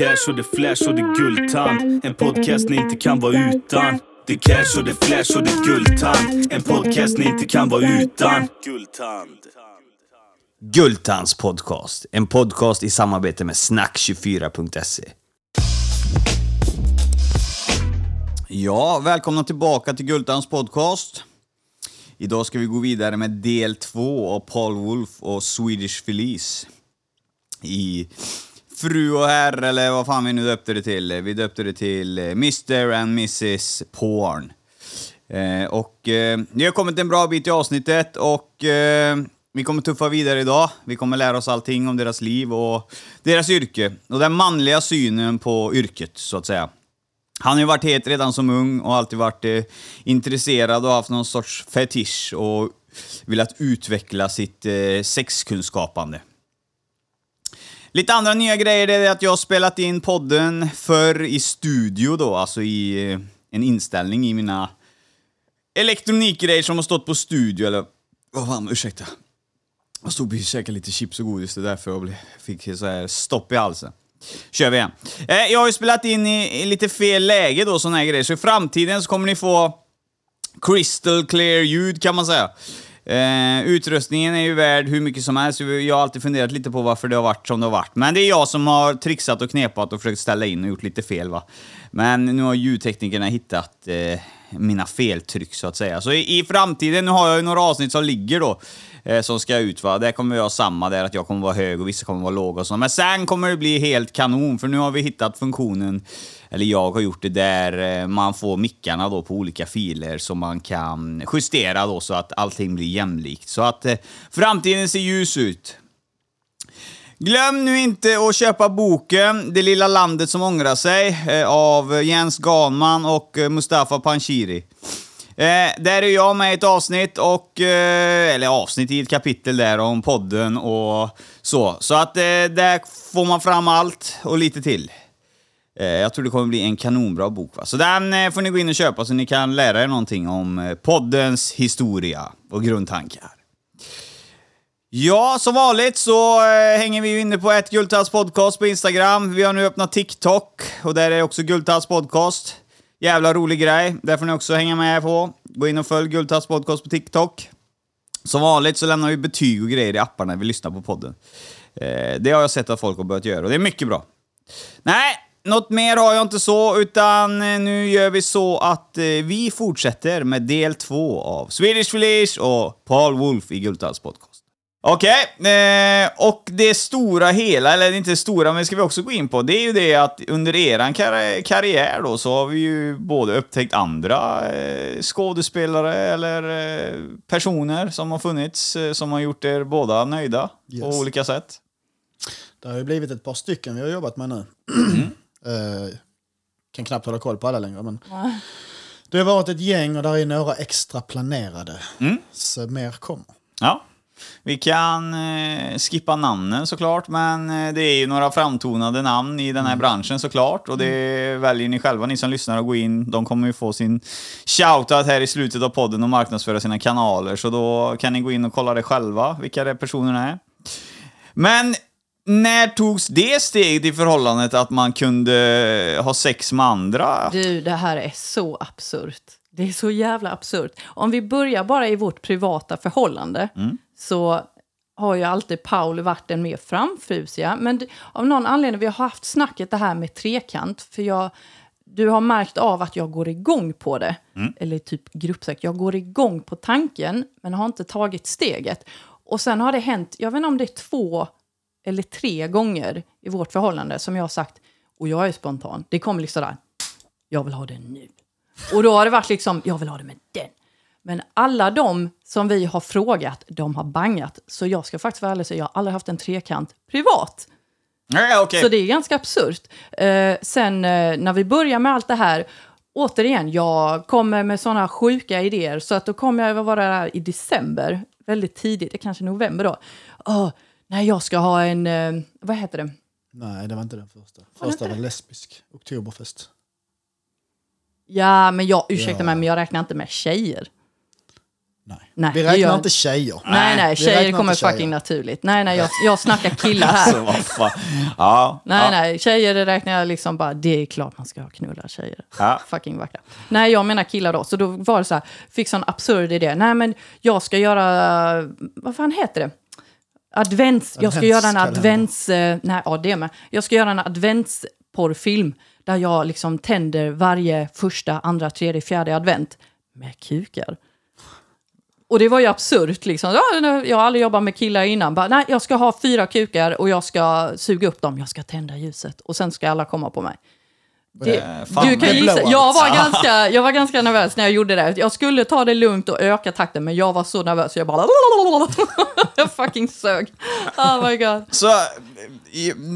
cash och det flash och det guldtand. En podcast ni inte kan vara utan. Det cash och det flash och det guldtand. En podcast ni inte kan vara utan. Guldtand. Guldtands podcast. En podcast i samarbete med snack24.se. Ja, välkomna tillbaka till Guldtands podcast. Idag ska vi gå vidare med del två av Paul Wolf och Swedish Felice. I Fru och herr, eller vad fan vi nu döpte det till. Vi döpte det till eh, Mr and Mrs Porn. Eh, och eh, vi har kommit en bra bit i avsnittet och eh, vi kommer tuffa vidare idag. Vi kommer lära oss allting om deras liv och deras yrke. Och den manliga synen på yrket, så att säga. Han har ju varit het redan som ung och alltid varit eh, intresserad och haft någon sorts fetisch och velat utveckla sitt eh, sexkunskapande. Lite andra nya grejer det är att jag har spelat in podden för i studio då, alltså i eh, en inställning i mina elektronikgrejer som har stått på studio, eller vad fan, ursäkta. Jag stod och käkade lite chips och godis, det är därför jag fick så här stopp i halsen. Kör vi igen. Eh, jag har ju spelat in i, i lite fel läge då, såna här grejer, så i framtiden så kommer ni få crystal clear ljud kan man säga. Eh, utrustningen är ju värd hur mycket som helst. Jag har alltid funderat lite på varför det har varit som det har varit. Men det är jag som har trixat och knepat och försökt ställa in och gjort lite fel va. Men nu har ljudteknikerna hittat eh, mina feltryck så att säga. Så i, i framtiden, nu har jag ju några avsnitt som ligger då, eh, som ska ut va. Där kommer vi ha samma där, att jag kommer vara hög och vissa kommer vara låga och så. Men sen kommer det bli helt kanon, för nu har vi hittat funktionen, eller jag har gjort det där eh, man får mickarna då på olika filer som man kan justera då så att allting blir jämlikt. Så att eh, framtiden ser ljus ut. Glöm nu inte att köpa boken Det lilla landet som ångrar sig eh, av Jens Ganman och eh, Mustafa Panshiri. Eh, där är jag med i ett avsnitt, och, eh, eller avsnitt i ett kapitel där om podden och så. Så att eh, där får man fram allt och lite till. Eh, jag tror det kommer bli en kanonbra bok. Va? Så den eh, får ni gå in och köpa så ni kan lära er någonting om eh, poddens historia och grundtankar. Ja, som vanligt så eh, hänger vi ju inne på ett Guldtass podcast på Instagram. Vi har nu öppnat TikTok och där är också Guldtass podcast. Jävla rolig grej, där får ni också hänga med på. Gå in och följ Guldtass podcast på TikTok. Som vanligt så lämnar vi betyg och grejer i apparna när vi lyssnar på podden. Eh, det har jag sett att folk har börjat göra och det är mycket bra. Nej, något mer har jag inte så, utan eh, nu gör vi så att eh, vi fortsätter med del två av Swedish Felice och Paul Wolf i Guldtalls podcast. Okej, eh, och det stora hela, eller inte det stora, men det ska vi också gå in på, det är ju det att under eran kar karriär då så har vi ju både upptäckt andra eh, skådespelare eller eh, personer som har funnits som har gjort er båda nöjda på Yes. olika sätt. Det har ju blivit ett par stycken vi har jobbat med nu. Eh, kan knappt hålla koll på alla längre. Men det har varit ett gäng och där är några extra planerade. Så mer kommer. Ja. Vi kan eh, skippa namnen såklart, men eh, det är ju några framtonade namn i den här branschen såklart. Och det väljer ni själva, ni som lyssnar, att gå in. De kommer ju få sin shoutout här i slutet av podden och marknadsföra sina kanaler. Så då kan ni gå in och kolla det själva, vilka det personerna är. Men när togs det steget i förhållandet att man kunde ha sex med andra? Du, det här är så absurt. Det är så jävla absurt. Om vi börjar bara i vårt privata förhållande så har ju alltid Paul varit den mer framfusiga. Men av någon anledning, vi har haft snacket det här med trekant, för jag, du har märkt av att jag går igång på det. Eller typ gruppsex. Jag går igång på tanken, men har inte tagit steget. Och sen har det hänt, jag vet inte om det är två eller tre gånger i vårt förhållande som jag har sagt, och jag är spontan, det kommer liksom där, jag vill ha det nu. Och då har det varit liksom, jag vill ha det med den. Men alla de som vi har frågat, de har bangat. Så jag ska faktiskt vara ärlig och säga, jag har aldrig haft en trekant privat. Nej, okej. Så det är ganska absurt. Eh, sen eh, när vi börjar med allt det här, återigen, jag kommer med sådana sjuka idéer. Så att då kommer jag att vara där i december, väldigt tidigt, det är kanske november då. Åh, nej, jag ska ha en, eh, vad heter det? Nej, det var inte den första. Första var lesbisk. Oktoberfest. Ja, men jag, ursäkta Ja. mig, men jag räknar inte med tjejer. Nej. Nej, vi det räknar gör- inte tjejer. Nej, nej, vi tjejer räknar kommer inte tjejer. fucking naturligt. Nej, nej, jag, jag snackar killar här. Så vad fan. Ja. Nej, ja. nej, tjejer det räknar jag liksom bara, det är klart man ska knulla tjejer. Ja. Fucking vackra. Nej, jag menar killar då. Så då var det så här, fick sån absurd idé. Nej, men jag ska göra, vad fan heter det? Advents, jag ska göra en advents, eh, nej, ja det med. Jag ska göra en adventsporrfilm där jag liksom tänder varje första, andra, tredje, fjärde advent med kukar. Och det var ju absurt liksom. Jag har aldrig jobbat med killar innan. Bara, nej, jag ska ha fyra kukar och jag ska suga upp dem. Jag ska tända ljuset och sen ska alla komma på mig. Det, fan, du kan gissa, jag var, ganska, jag var ganska nervös när jag gjorde det. Jag skulle ta det lugnt och öka takten, men jag var så nervös så jag bara... jag fucking sög. Oh my god. Så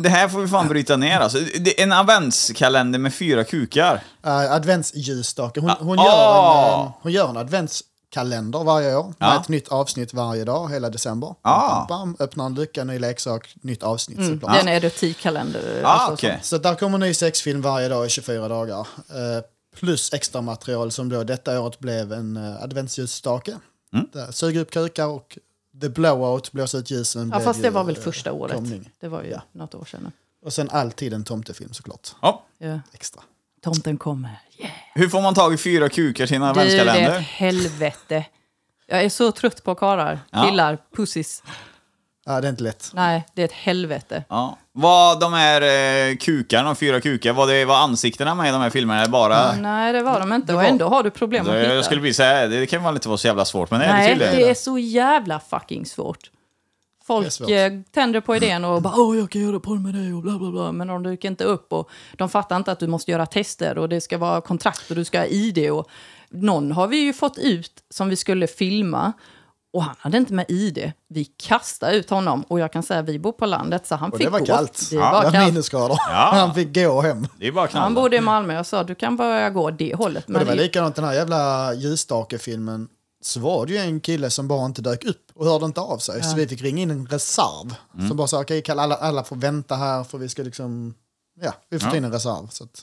det här får vi fan bryta ner alltså. Det är en adventskalender med fyra kukar. Uh, adventsljusstake. Hon, hon, Ah. gör en, Ah. eh, hon gör en adventskalender varje år. Med Ja. ett nytt avsnitt varje dag, hela december. Ah. Bam, bam, öppnar en lucka, ny leksak, nytt avsnitt Mm, såklart. det är en erotikkalender. Ah, alltså, okej. Så där kommer en ny sexfilm varje dag i 24 dagar. Eh, plus extra material som då detta året blev en uh, adventsljusstake. Mm. Där Suger upp kukar och The Blowout, blåsa ut ljusen. Ja, fast det var väl eh, första året. komning. Det var ju Ja. något år sedan. Och sen alltid en tomtefilm såklart. Ja. Ja. Extra. Tomten kommer. Hur får man tag i fyra kukar till en Du, det är ett helvete. Jag är så trött på karlar, Ja. killar, pussis. Ja, det är inte lätt. Nej, det är ett helvete. Ja. Vad de här eh, kukarna, de fyra kukar, var det var ansiktena med i de här filmerna? Eller bara... Nej, det var de inte. Det Och var- ändå har du problem att Det, hitta. jag skulle bli så här, det kan väl inte vara så jävla svårt, men det är det Nej, tydligen. det är så jävla fucking svårt. Folk eh, tänder på idén och bara åh jag kan göra porr med dig och bla bla bla. Men de dyker inte upp och de fattar inte att du måste göra tester och det ska vara kontrakt och du ska ha ID. Och någon har vi ju fått ut som vi skulle filma och han hade inte med ID. Vi kastade ut honom och jag kan säga att vi bor på landet så han Och fick det var gå. kallt. Det Ja, var var kallt. Ja. Han fick gå hem. Det knalla. Han bodde i Malmö och sa du kan börja gå det hållet. Men det var likadant den här jävla ljusstakefilmen. Så var det ju en kille som bara inte dök upp och hörde inte av sig. Så vi fick ringa in en reserv. Som bara sa okej, okay, alla, alla får vänta här för vi ska liksom... Ja, vi får ta in en reserv. Så att,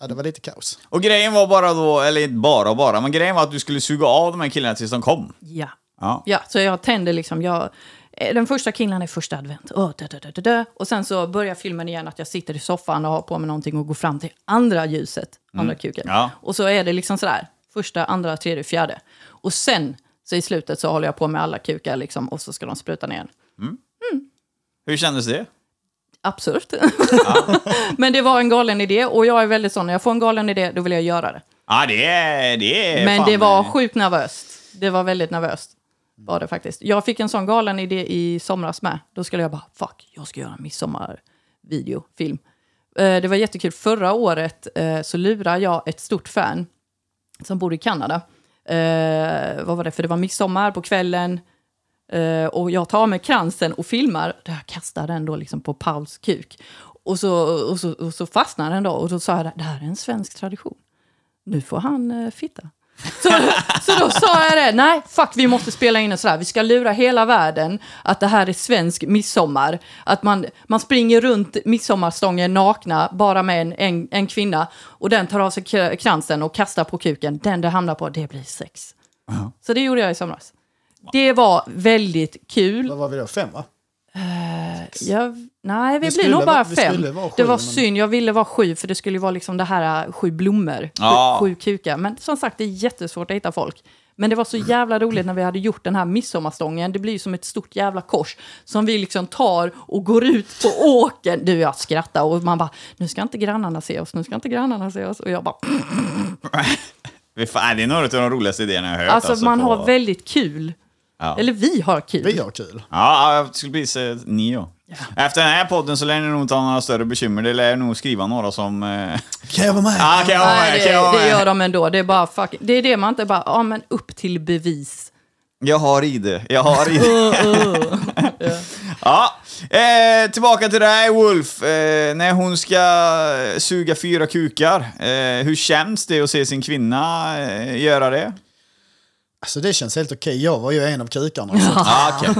ja, det var lite kaos. Och grejen var bara då, eller inte bara och bara, men grejen var att du skulle suga av de här killarna tills de kom. Ja. Ja. Ja, så jag tänder liksom, jag, eh, den första killen är första advent. Oh, da, da, da, da, da. Och sen så börjar filmen igen att jag sitter i soffan och har på mig någonting och går fram till andra ljuset, andra kuken. Ja. Och så är det liksom sådär, första, andra, tredje, fjärde. Och sen, så i slutet så håller jag på med alla kukar liksom, och så ska de spruta ner en. Hur kändes det? Absurt. Men det var en galen idé och jag är väldigt sån, när jag får en galen idé då vill jag göra det. Ja, det är... Det är Men fan, det var eh, sjukt nervöst. Det var väldigt nervöst. Var det faktiskt. Jag fick en sån galen idé i somras med. Då skulle jag bara, fuck, jag ska göra en midsommarvideo, film. Eh, Det var jättekul. Förra året eh, så lurade jag ett stort fan som bor i Kanada. Eh, vad var det? För det var midsommar på kvällen. Eh, och jag tar med kransen och filmar. Där jag kastar den då liksom på Pauls kuk. Och så, och, så, och så fastnar den då. Och då sa jag, det här är en svensk tradition. Nu får han eh, fitta. Så, så då sa jag det, nej fuck vi måste spela in en sådär, vi ska lura hela världen att det här är svensk midsommar. Att man, man springer runt midsommarstången nakna, bara med en, en, en kvinna. Och den tar av sig kransen och kastar på kuken, den det hamnar på, det blir sex. Så det gjorde jag i somras. Det var väldigt kul. Vad var vi då? Fem va? Jag, nej, vi Vi blir nog bara fem. sju, det var men- synd, jag ville vara sju för det skulle ju vara liksom det här äh, sju blommor, Ja. sju kukar. Men som sagt, det är jättesvårt att hitta folk. Men det var så jävla roligt när vi hade gjort den här midsommarstången. Det blir ju som ett stort jävla kors som vi liksom tar och går ut på åkern. Du, jag skrattar och man bara, nu ska inte grannarna se oss, nu ska inte grannarna se oss. Och jag bara, det är några av de roligaste idéerna jag har hört. alltså, man på- har väldigt kul. Ja. Eller vi har kul. Vi har kul. Ja, jag skulle bli nio. Efter den här podden så lär ni nog inte ha några större bekymmer. Det lär nog skriva några som... Eh... Kan jag vara med? Ah, kan jag vara med? Nej, Kan jag vara det, det med? gör de ändå. Det är bara fucking, det är det man inte bara, ja men upp till bevis. Jag har i det. Jag har i det. ja. Eh, tillbaka till dig, Wolf. Eh, när hon ska suga fyra kukar. Eh, hur känns det att se sin kvinna eh, göra det? Alltså det känns helt okej. Jag var ju en av kukarna. Så. Ah, okej.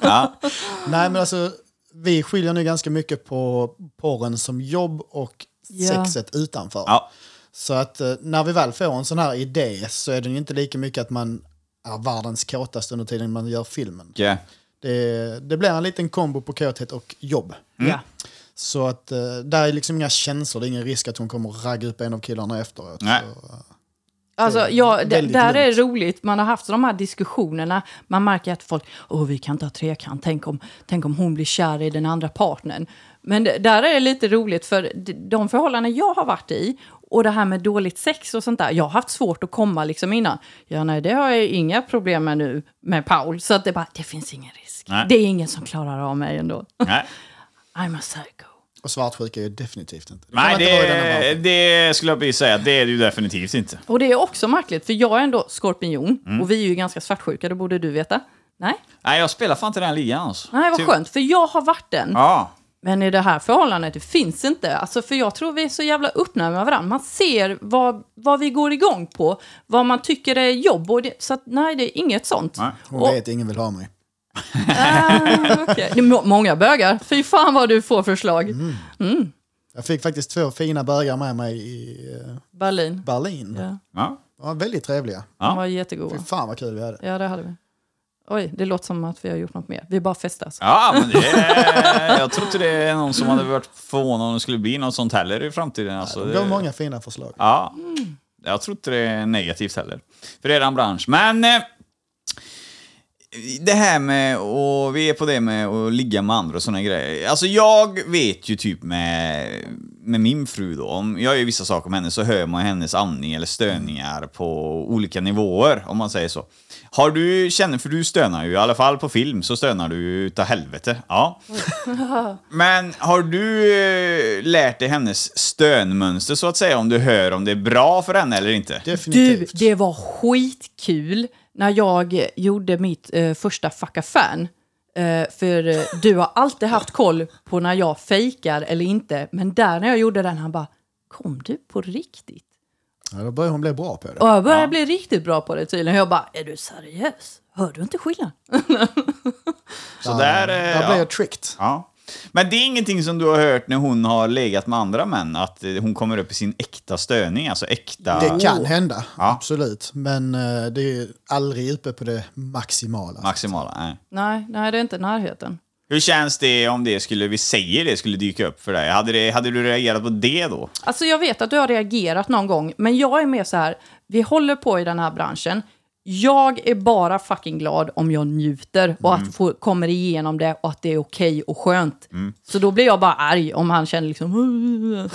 ja. Nej men alltså, vi skiljer nu ganska mycket på porren som jobb och Ja. sexet utanför. Ja. Så att eh, när vi väl får en sån här idé så är det ju inte lika mycket att man är världens kåtaste under tiden man gör filmen. Okej. Det, det blir en liten kombo på kåthet och jobb. Mm. Ja. Så att eh, där är liksom inga känslor, det är ingen risk att hon kommer ragga upp en av killarna efteråt. Nej. Så, eh, Alltså, ja, där är det lugnt. roligt. Man har haft de här diskussionerna. Man märker att folk, åh vi kan inte ha trekant, tänk om, tänk om hon blir kär i den andra partnern. Men där är det lite roligt för de förhållanden jag har varit i och det här med dåligt sex och sånt där. Jag har haft svårt att komma liksom innan. Ja, nej, det har jag inga problem med nu med Paul. Så att det bara, det finns ingen risk. Nej. Det är ingen som klarar av mig ändå. Nej. I'm a psycho. Och svartsjuka är ju definitivt inte. Det Nej, det, det skulle jag säga. Det är det ju definitivt inte. Och det är också märkligt, för jag är ändå skorpion Mm. och vi är ju ganska svartsjuka, det borde du veta. Nej? Nej, jag spelar fan inte den ligan alltså. Nej, vad Typ- skönt, för jag har varit den. Ja. Men i det här förhållandet, det finns inte. Alltså, för jag tror vi är så jävla öppna med varandra. Man ser vad, vad vi går igång på, vad man tycker är jobb. Och det, så att, nej, det är inget sånt. Nej. Hon Och- vet ingen vill ha mig. Ah. Det är må- många bögar. Fy fan vad du får förslag. Jag fick faktiskt två fina bögar med mig i eh, Berlin. Berlin. Ja, ja. De var väldigt trevliga. de var jättegoda. Fy fan vad kul vi hade. Ja, det hade vi. Oj, det låter som att vi har gjort något mer. Vi bara festas. Ja, men det är, jag tror inte det är någon som hade varit förvånad om det skulle bli något sånt heller i framtiden. Alltså, Det gav många fina förslag. Ja, jag tror inte det är negativt heller. För är en bransch. Men eh, det här med, och vi är på det med att ligga med andra och såna grejer. Alltså jag vet ju typ med, med min fru då, om jag gör vissa saker med henne så hör man hennes andning eller stöningar på olika nivåer, om man säger så. Har du, känner, för du stönar ju, i alla fall på film så stönar du utav helvete. Ja. Men har du eh, lärt dig hennes stönmönster så att säga, om du hör om det är bra för henne eller inte? Du, Definitivt. det var skitkul när jag gjorde mitt eh, första fucka fan. Eh, för eh, du har alltid haft koll på när jag fejkar eller inte. Men där när jag gjorde den, han bara, kom du på riktigt? Ja, då började hon bli bra på det. Och jag började bli riktigt bra på det tydligen. Jag bara, är du seriös? Hör du inte skillnad? Så där, eh, Där blev ja. jag tricked. Ja. Men det är ingenting som du har hört när hon har legat med andra män, att hon kommer upp i sin äkta stöning, alltså äkta... Det kan hända, Ja. absolut. Men eh, det är aldrig uppe på det maximala. Maximala, nej. Nej, nej, det är inte närheten. Hur känns det om det skulle, vi säger det, skulle dyka upp för dig? Hade, det, hade du reagerat på det då? Alltså jag vet att du har reagerat någon gång, men jag är mer så här, vi håller på i den här branschen. Jag är bara fucking glad om jag njuter och Mm. att få, kommer igenom det och att det är okej och skönt. Mm. Så då blir jag bara arg om han känner liksom...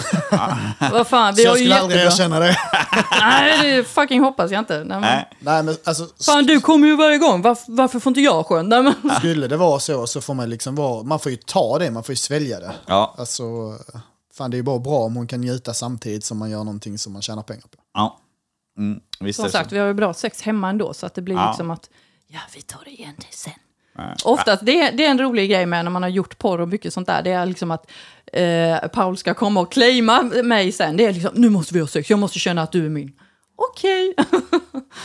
Vad fan, Så vi har jag ju skulle aldrig erkänna det. Nej, det fucking hoppas jag inte. Nej, men... Nej. Nej, men alltså, Fan, du kommer ju varje gång. Varför, varför får inte jag skönt? Nej, men... skulle det vara så så får man liksom vara, man får ju ta det, man får ju svälja det. Ja. Alltså, fan det är ju bara bra om hon kan njuta samtidigt som man gör någonting som man tjänar pengar på. Ja. Mm, visst Som sagt, vi har ju bra sex hemma ändå, så att det blir Ja. liksom att ja, vi tar det igen det sen. Oftast, det, är- det är en rolig grej med när man har gjort porr och mycket sånt där, det är liksom att eh, Paul ska komma och claima mig sen. Det är liksom, nu måste vi ha sex, jag måste känna att du är min. Okej.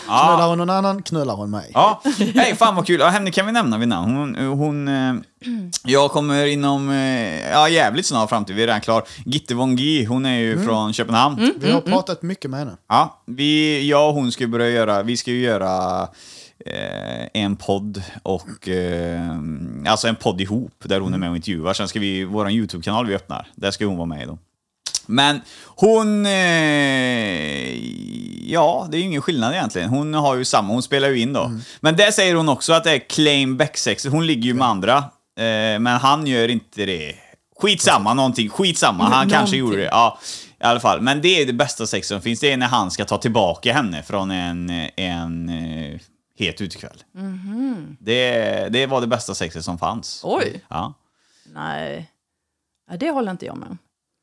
Knullar hon någon annan, knullar hon mig. Ja, hej, fan vad kul. Ja, henne kan vi nämna vid namn. Hon, hon, eh, jag kommer inom, eh, ja jävligt snar framtid, vi är redan klar. Gitte Von G, hon är ju från Köpenhamn. Vi har pratat mycket med henne. Ja, vi, jag och hon ska börja göra, vi ska ju göra eh, en podd och, eh, alltså en podd ihop där hon är med och intervjuar. Sen ska vi, våran YouTube-kanal vi öppnar, där ska hon vara med i då. Men hon, eh, ja det är ju ingen skillnad egentligen. Hon har ju samma, hon spelar ju in då. Men där säger hon också att det är claim back-sex, hon ligger ju med andra. Eh, men han gör inte det. Skitsamma någonting, skitsamma, han kanske Någonting. gjorde det. Ja, i alla fall. Men det är det bästa sex som finns, det är när han ska ta tillbaka henne från en, en eh, het utekväll. Det, det var det bästa sexet som fanns. Oj. Ja. Nej, det håller inte jag med om.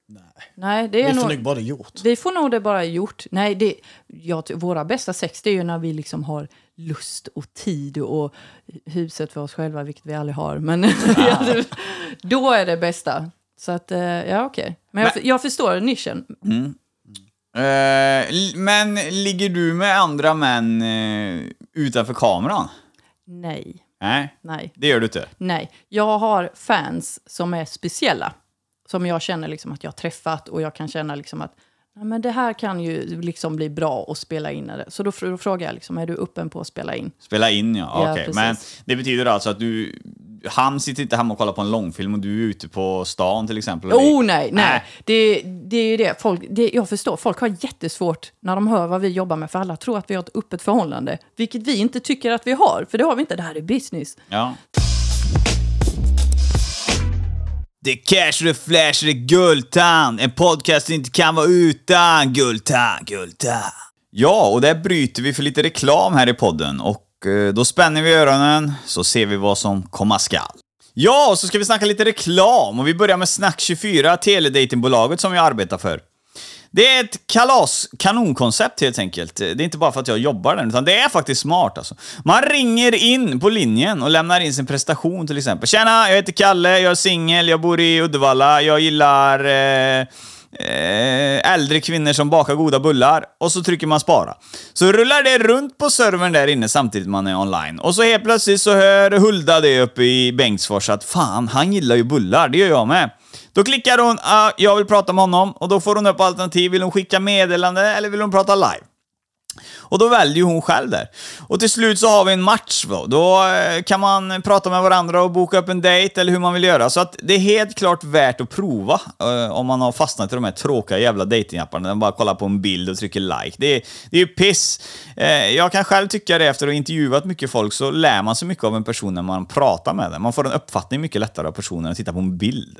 Nej. Nej, det är Vi får nog... nog bara det gjort. Vi får nog det bara gjort. Nej, det, ja, våra bästa sex det är ju när vi liksom har lust och tid och huset för oss själva, vilket vi aldrig har. Men då är det bästa. Så att, eh, ja okej. Men jag, Men- jag förstår nischen. Eh, l- men ligger du med andra män eh, utanför kameran? Nej, Nej, nej, det gör du inte. nej. Jag har fans som är speciella. Som jag känner liksom att jag har träffat och jag kan känna liksom att Ja, men det här kan ju liksom bli bra att spela in. Så då, då frågar jag, liksom, är du öppen på att spela in? Spela in ja, Ja, okej. precis. Men det betyder alltså att du... Han sitter inte hemma och kollar på en långfilm och du är ute på stan till exempel? Oh det- nej, nej. Det, det är ju det. Folk, det. Jag förstår, folk har jättesvårt när de hör vad vi jobbar med, för alla tror att vi har ett öppet förhållande. Vilket vi inte tycker att vi har, för det har vi inte. Det här är business. Ja. Det är cash, det är flash, det är Guldtand. En podcast inte kan vara utan Guldtand, Guldtand. Ja, och där bryter vi för lite reklam här i podden och eh, då spänner vi öronen så ser vi vad som komma skall. Ja, och så ska vi snacka lite reklam och vi börjar med Snack24, teledatingbolaget som jag arbetar för. Det är ett kalas, kanonkoncept helt enkelt. Det är inte bara för att jag jobbar där, utan det är faktiskt smart alltså. Man ringer in på linjen och lämnar in sin prestation till exempel. Tjena, jag heter Kalle, jag är singel, jag bor i Uddevalla, jag gillar eh, eh, äldre kvinnor som bakar goda bullar. Och så trycker man spara. Så rullar det runt på servern där inne samtidigt man är online. Och så helt plötsligt så hör Hulda det uppe i Bengtsfors att fan, han gillar ju bullar, det gör jag med. Då klickar hon uh, “Jag vill prata med honom” och då får hon upp alternativ. Vill hon skicka meddelande eller vill hon prata live? Och då väljer hon själv där. Och till slut så har vi en match då. Då eh, kan man prata med varandra och boka upp en dejt eller hur man vill göra. Så att det är helt klart värt att prova eh, om man har fastnat i de här tråkiga jävla datingapparna där man bara kollar på en bild och trycker like. Det är, det är ju piss. Eh, jag kan själv tycka det efter att ha intervjuat mycket folk så lär man sig mycket av en person när man pratar med den. Man får en uppfattning mycket lättare av personen än att titta på en bild.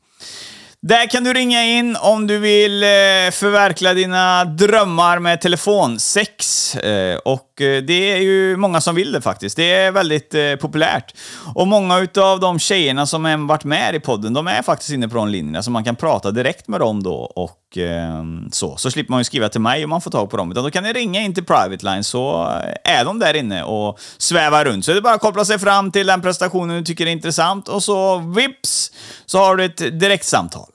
Där kan du ringa in om du vill eh, förverkliga dina drömmar med telefonsex. Eh, och eh, det är ju många som vill det faktiskt. Det är väldigt populärt. Och många utav de tjejerna som har varit med i podden, de är faktiskt inne på de linjerna, så man kan prata direkt med dem då och ehm, så. Så slipper man ju skriva till mig om man får tag på dem. Utan då kan ni ringa in till Private Line så är de där inne och svävar runt. Så det är bara att koppla sig fram till den prestationen du tycker är intressant och så vips så har du ett direktsamtal.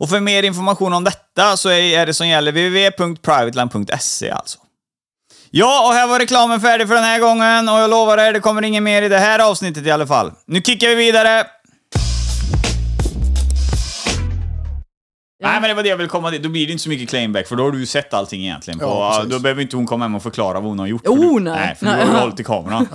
Och för mer information om detta så är det som gäller www.privateline.se alltså. Ja, och här var reklamen färdig för den här gången och jag lovar er, det kommer inget mer i det här avsnittet i alla fall. Nu kickar vi vidare! Nej men det var det jag ville komma till. Då blir det inte så mycket claimback för då har du ju sett allting egentligen. På, Ja, då behöver inte hon komma hem och förklara vad hon har gjort. för Oh, du, nej. nej. för du har ju hållit i kameran.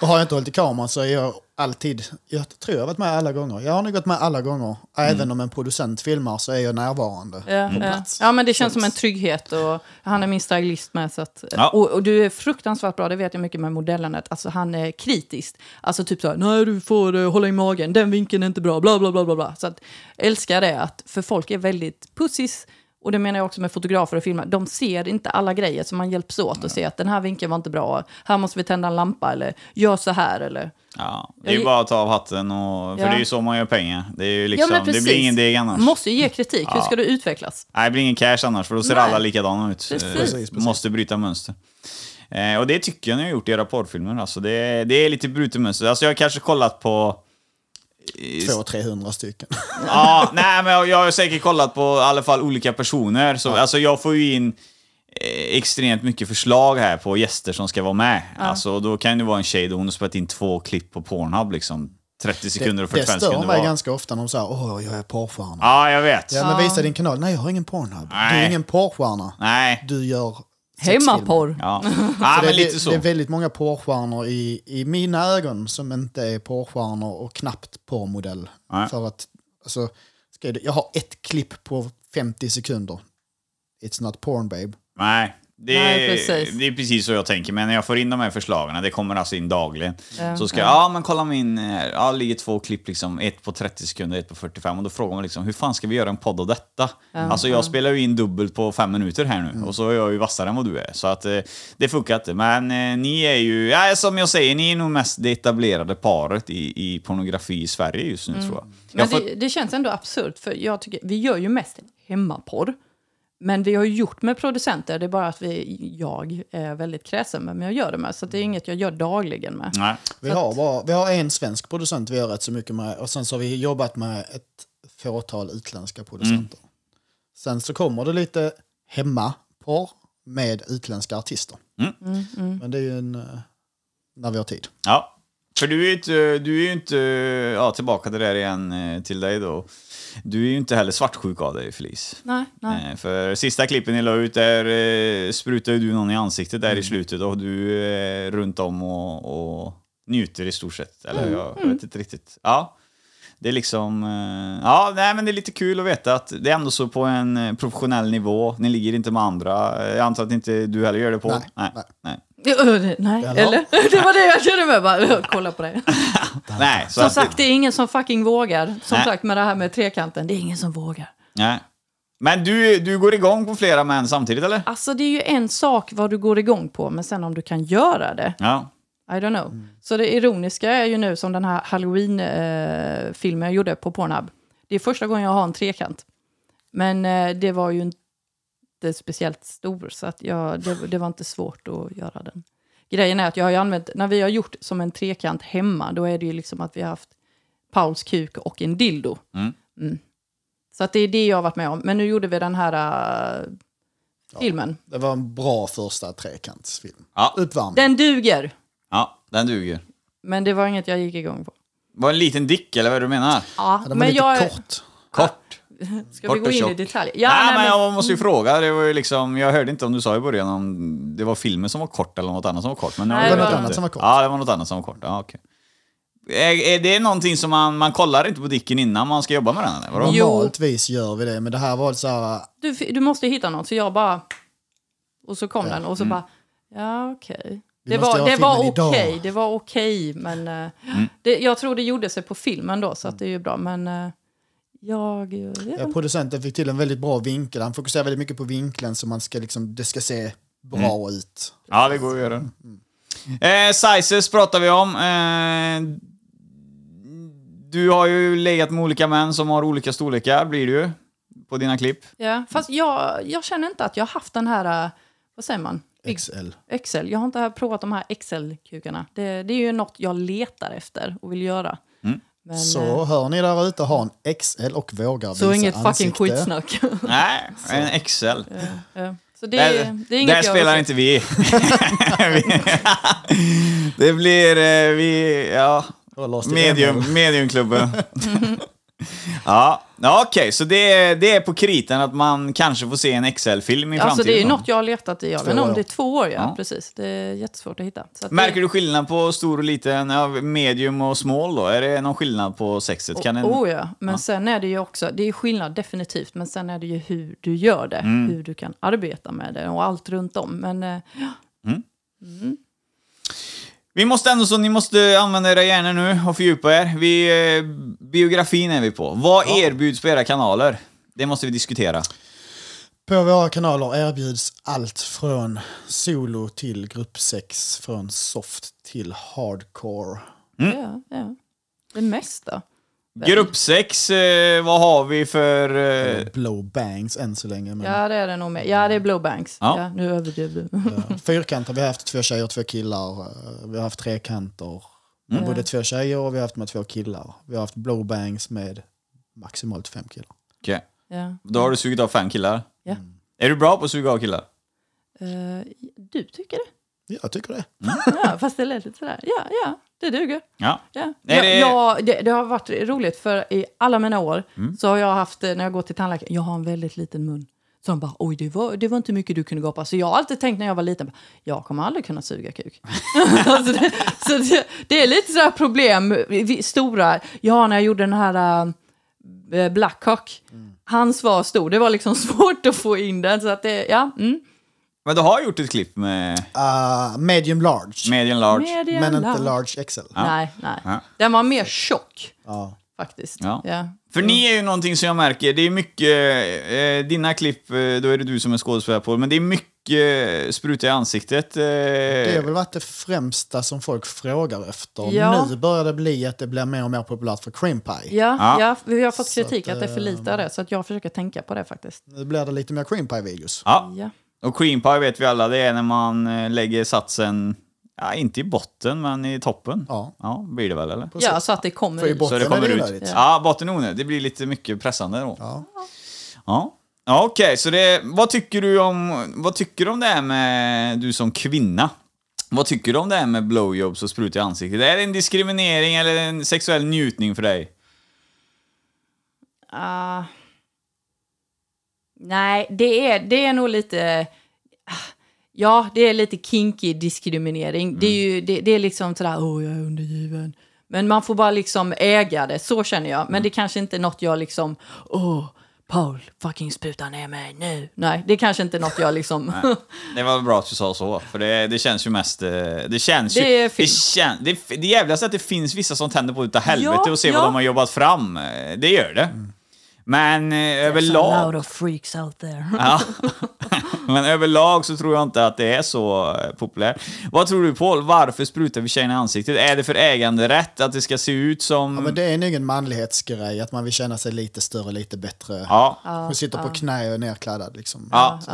Och har jag inte hållit i kameran så är jag alltid, jag tror jag har varit med alla gånger. Jag har nog gått med alla gånger. Även om en producent filmar så är jag närvarande Ja, på ja. plats. ja, men det känns Så som en trygghet och han är min stylist med. Så att, Ja. och, och du är fruktansvärt bra, det vet jag mycket med modellandet. Alltså han är kritisk. Alltså typ så här, nej du får eh, hålla i magen, den vinkeln är inte bra, bla bla bla bla. bla. Så att, älskar det, att, för folk är väldigt pussis. Och det menar jag också med fotografer och filmer. De ser inte alla grejer, så man hjälps åt och ser att den här vinkeln var inte bra. Här måste vi tända en lampa eller gör så här eller... Ja, det är ju bara att ta av hatten och... För Ja. det är ju så man gör pengar. Det, är ju liksom, ja, det blir ingen deg annars. Måste ju ge kritik, hur ska du utvecklas? Nej, det blir ingen cash annars, för då ser Nej. alla likadana ut. Precis. Eh, Precis, precis. Måste bryta mönster. Eh, och det tycker jag ni har gjort i era porrfilmer. Alltså det, det är lite brutet mönster. Alltså jag har kanske kollat på... 200-300 stycken. Ja, nej men jag, har säkert kollat på i alla fall olika personer. Så, Alltså jag får ju in eh, extremt mycket förslag här på gäster som ska vara med. Alltså då kan det vara en tjej då hon har spelat in två klipp på Pornhub liksom. 30 sekunder och det 45 stör sekunder mig var. ganska ofta när de säger åh, jag är porrstjärna. Ja, jag vet. Ja, men visa din kanal. Nej, jag har ingen Pornhub. Du Nej. är ingen porrstjärna. Nej. Du gör. Hemmaporr. Ja, men det, lite det, så. det är väldigt många porrstjärnor i, i mina ögon som inte är porrstjärnor och knappt porrmodell. Nej. För att, alltså, ska jag, jag har ett klipp på 50 sekunder. It's not porn babe. Nej, Det, Nej, precis. det är precis så jag tänker, men när jag får in de här förslagen, det kommer alltså in dagligen. Ja, så ska jag, ja men kolla min, här. ja det ligger två klipp liksom, ett på 30 sekunder, ett på 45 och då frågar man liksom, hur fan ska vi göra en podd av detta? alltså jag spelar ju in dubbelt på fem minuter här nu och så är jag ju vassare än vad du är. Så att eh, det funkar inte. Men eh, ni är ju, ja som jag säger, ni är nog mest det etablerade paret i, i pornografi i Sverige just nu tror jag. Men jag får, det, det känns ändå absurt, för jag tycker, vi gör ju mest hemmaporr. Men vi har ju gjort med producenter, det är bara att vi, jag är väldigt kräsen med men jag gör det med. Så det är inget jag gör dagligen med. nej. Vi har, bara, vi har en svensk producent vi gör rätt så mycket med och sen så har vi jobbat med ett fåtal utländska producenter. Sen så kommer det lite hemmaporr med utländska artister. Men det är ju en, eh, när vi har tid. Ja, för du är ju inte, du är inte ja, tillbaka till det där igen eh, till dig då. Du är ju inte heller svartsjuk av dig Felice. Nej, nej. Eh, För sista klippen ni la ut där eh, sprutade du någon i ansiktet där Mm. i slutet och du är runt om och, och njuter i stort sett. Eller Mm. jag vet inte riktigt. Ja. Det är liksom, eh, ja nej men det är lite kul att veta att det är ändå så på en eh, professionell nivå. Ni ligger inte med andra. Jag antar att inte du heller gör det på? Nej, nej. nej. nej. Nej. Eller? eller? Det var det jag kände med. Bara, kolla på det. nej så Som sagt, det är ingen som fucking vågar. Som Nej. sagt, med det här med trekanten, det är ingen som vågar. Nej. Men du, du går igång på flera män samtidigt eller? Alltså det är ju en sak vad du går igång på, men sen om du kan göra det, Ja. I don't know. Så det ironiska är ju nu som den här Halloween-filmen jag gjorde på Pornhub. Det är första gången jag har en trekant. Men eh, det var ju inte speciellt stor, så att jag, det, det var inte svårt att göra den. Grejen är att jag har ju använt, när vi har gjort som en trekant hemma, då är det ju liksom att vi har haft Pauls kuk och en dildo. Mm. Mm. Så att det är det jag har varit med om. Men nu gjorde vi den här äh, filmen. Det var en bra första trekantsfilm. Ja. Uppvärmning. Den duger, ja, den duger. men det var inget jag gick igång på. Var en liten dick eller vad är det du menar? Ja, Ja, den var men lite jag... kort. Kort? Ska Kort vi gå in i detalj? Ja, Ja, nej, men nej, men, jag måste ju fråga. Det var ju liksom, jag hörde inte om du sa i början om det var filmen som var kort eller något annat som var kort. Men Nej, det var något som var kort. Ja, det var något annat som var kort. Ja, okej. Är, är det någonting som man, man kollar inte på dicken innan man ska jobba med den? Eller? Vadå? Jo. Normaltvis gör vi det, men det här var så här... du, du måste hitta något, så jag bara... Och så kom den och så bara... Ja, okej. Vi Det var, det var okej, det var okej, men... eh, det, jag tror det gjorde sig på filmen då, så att det är ju bra, men... eh, jag... jag vet Ja, producenten fick till en väldigt bra vinkel. Han fokuserar väldigt mycket på vinkeln så man ska liksom, det ska se bra ut. Ja, det går att göra. Eh, sizes pratar vi om. Eh, du har ju legat med olika män som har olika storlekar, blir det ju. På dina klipp. Ja, fast jag, jag känner inte att jag har haft den här... eh, Vad säger man? XL. Excel. Jag har inte provat de här Excel-kukarna. Det, det är ju något jag letar efter och vill göra. Mm. Men, Så eh, hör ni där ute, ha en XL och vågar så visa inget fucking ansikte. skitsnack. Nej, en XL. Ja. Så det, Där, det är inget där spelar inte vi. det blir, eh, vi, ja, medium, mediumklubben. ja, ja okej, så det är, det är på kriten att man kanske får se en XL-film i Alltså det är då? något jag har letat i. Jag vet inte om det är två år, ja. Ja. Precis. Det är jättesvårt att hitta. Så att Märker det, du skillnad på stor och liten, ja, medium och small då? Är det någon skillnad på sexet? Kan en... Oh ja, men sen är det ju också, det är skillnad definitivt, men sen är det ju hur du gör det, Mm. hur du kan arbeta med det och allt runt om. Men eh, Vi måste ändå så, ni måste använda era hjärnor nu och fördjupa er. Vi, eh, biografin är vi på. Vad erbjuds på era kanaler? Det måste vi diskutera. På våra kanaler erbjuds allt från solo till gruppsex, från soft till hardcore. Mm. ja, ja, det mesta. Grupp 6, eh, vad har vi för... Eh, Blow bangs än så länge. Men Ja, det är det nog med. Ja, det är blowbanks. Ja. Ja. nu överdrev du. ja, fyrkanter, vi har haft två tjejer och två killar. Eh, Vi har haft trekanter med Mm. både två tjejer och vi har haft med två killar. Vi har haft blow bangs med maximalt fem killar. Okej. Ja. Då har du sugit av fem killar. Ja. Är du bra på att suga av killar? Eh, du tycker det? Jag tycker det. Ja, fast det lät lite sådär. Ja, ja, det duger. Ja. Ja. Ja, det- ja, det, det har varit roligt för i alla mina år Mm. så har jag haft, när jag går till tandläkaren, jag har en väldigt liten mun. Så de bara, oj det var, det var inte mycket du kunde gapa. Så jag har alltid tänkt när jag var liten, jag kommer aldrig kunna suga kuk. alltså det, så det, det är lite sådär problem, vi, stora, ja när jag gjorde den här äh, Blackcock, hans var stor, det var liksom svårt att få in den. Så att det, ja, mm. Men du har gjort ett klipp med Uh, medium large. medium large. Medium men inte large. large XL. Nej, nej. Ja. Den var mer tjock, Ja. faktiskt. Ja. Ja. För ni är ju någonting som jag märker, det är mycket, eh, dina klipp, eh, då är det du som är skådespelare på men det är mycket eh, spruta i ansiktet. Eh, Det har väl varit det främsta som folk frågar efter. Ja. Nu börjar det bli att det blir mer och mer populärt för cream pie. Ja, Ja. ja. vi har fått Så kritik att, att, det är för lite av det, så att jag försöker tänka på det faktiskt. Nu blir det lite mer cream pie-videos. Ja, Ja. Och cream pie vet vi alla, det är när man eh, lägger satsen, ja inte i botten men i toppen. Ja. Ja, blir det väl eller? ja, så att det kommer ut. Så det kommer ut. onödigt. Ja, botten är onödigt. Det blir lite mycket pressande då. Ja. Ja. Ja, Okej, så det, vad tycker du om vad tycker du om det här med du som kvinna? Vad tycker du om det här med blowjobs och spruta i ansiktet? Är det en diskriminering eller en sexuell njutning för dig? Ah. Nej, det är, det är nog lite... ah, Ja, det är lite kinky diskriminering. Det, är ju, det, det är liksom sådär, åh, jag är undergiven. Men man får bara liksom äga det, så känner jag. Men det kanske inte är något jag liksom, åh, Paul, fucking spruta ner mig nu. Nej, det är kanske inte något jag liksom... Det var bra att du sa så, för det, det känns ju mest... eh, Det känns Det ju... är det, fint. kän, det, det jävligaste är att det finns vissa som tänder på utav helvete Ja, och se ja. vad de har jobbat fram. Det gör det. Men eh, överlag... of freaks out there. Ja. Men överlag så tror jag inte att det är så eh, populärt. Vad tror du Paul, varför sprutar vi tjejerna i ansiktet? Är det för äganderätt, att det ska se ut som... Ja, men det är nog en manlighetsgrej, att man vill känna sig lite större, lite bättre. Ja. Hon sitter på knä och är nerkladdad. Liksom. Ja. Så,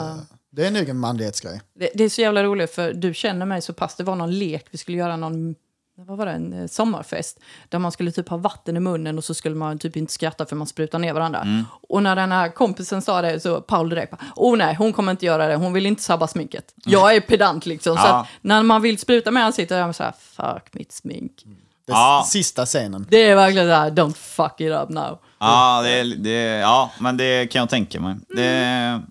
Det är nog en manlighetsgrej. Det, det är så jävla roligt för du känner mig så pass. Det var någon lek, vi skulle göra någon vad var det, en eh, sommarfest där man skulle typ ha vatten i munnen och så skulle man typ inte skratta för man sprutar ner varandra. Mm. Och när den här kompisen sa det så Paul direkt bara, oh nej, hon kommer inte göra det, hon vill inte sabba sminket. Jag är pedant liksom, så Mm. Ja. att när man vill spruta med ansiktet är man så här, fuck mitt smink. Det Ja. sista scenen. Det är verkligen så här, don't fuck it up now. Ja, det, det, ja, men det kan jag tänka mig. Det...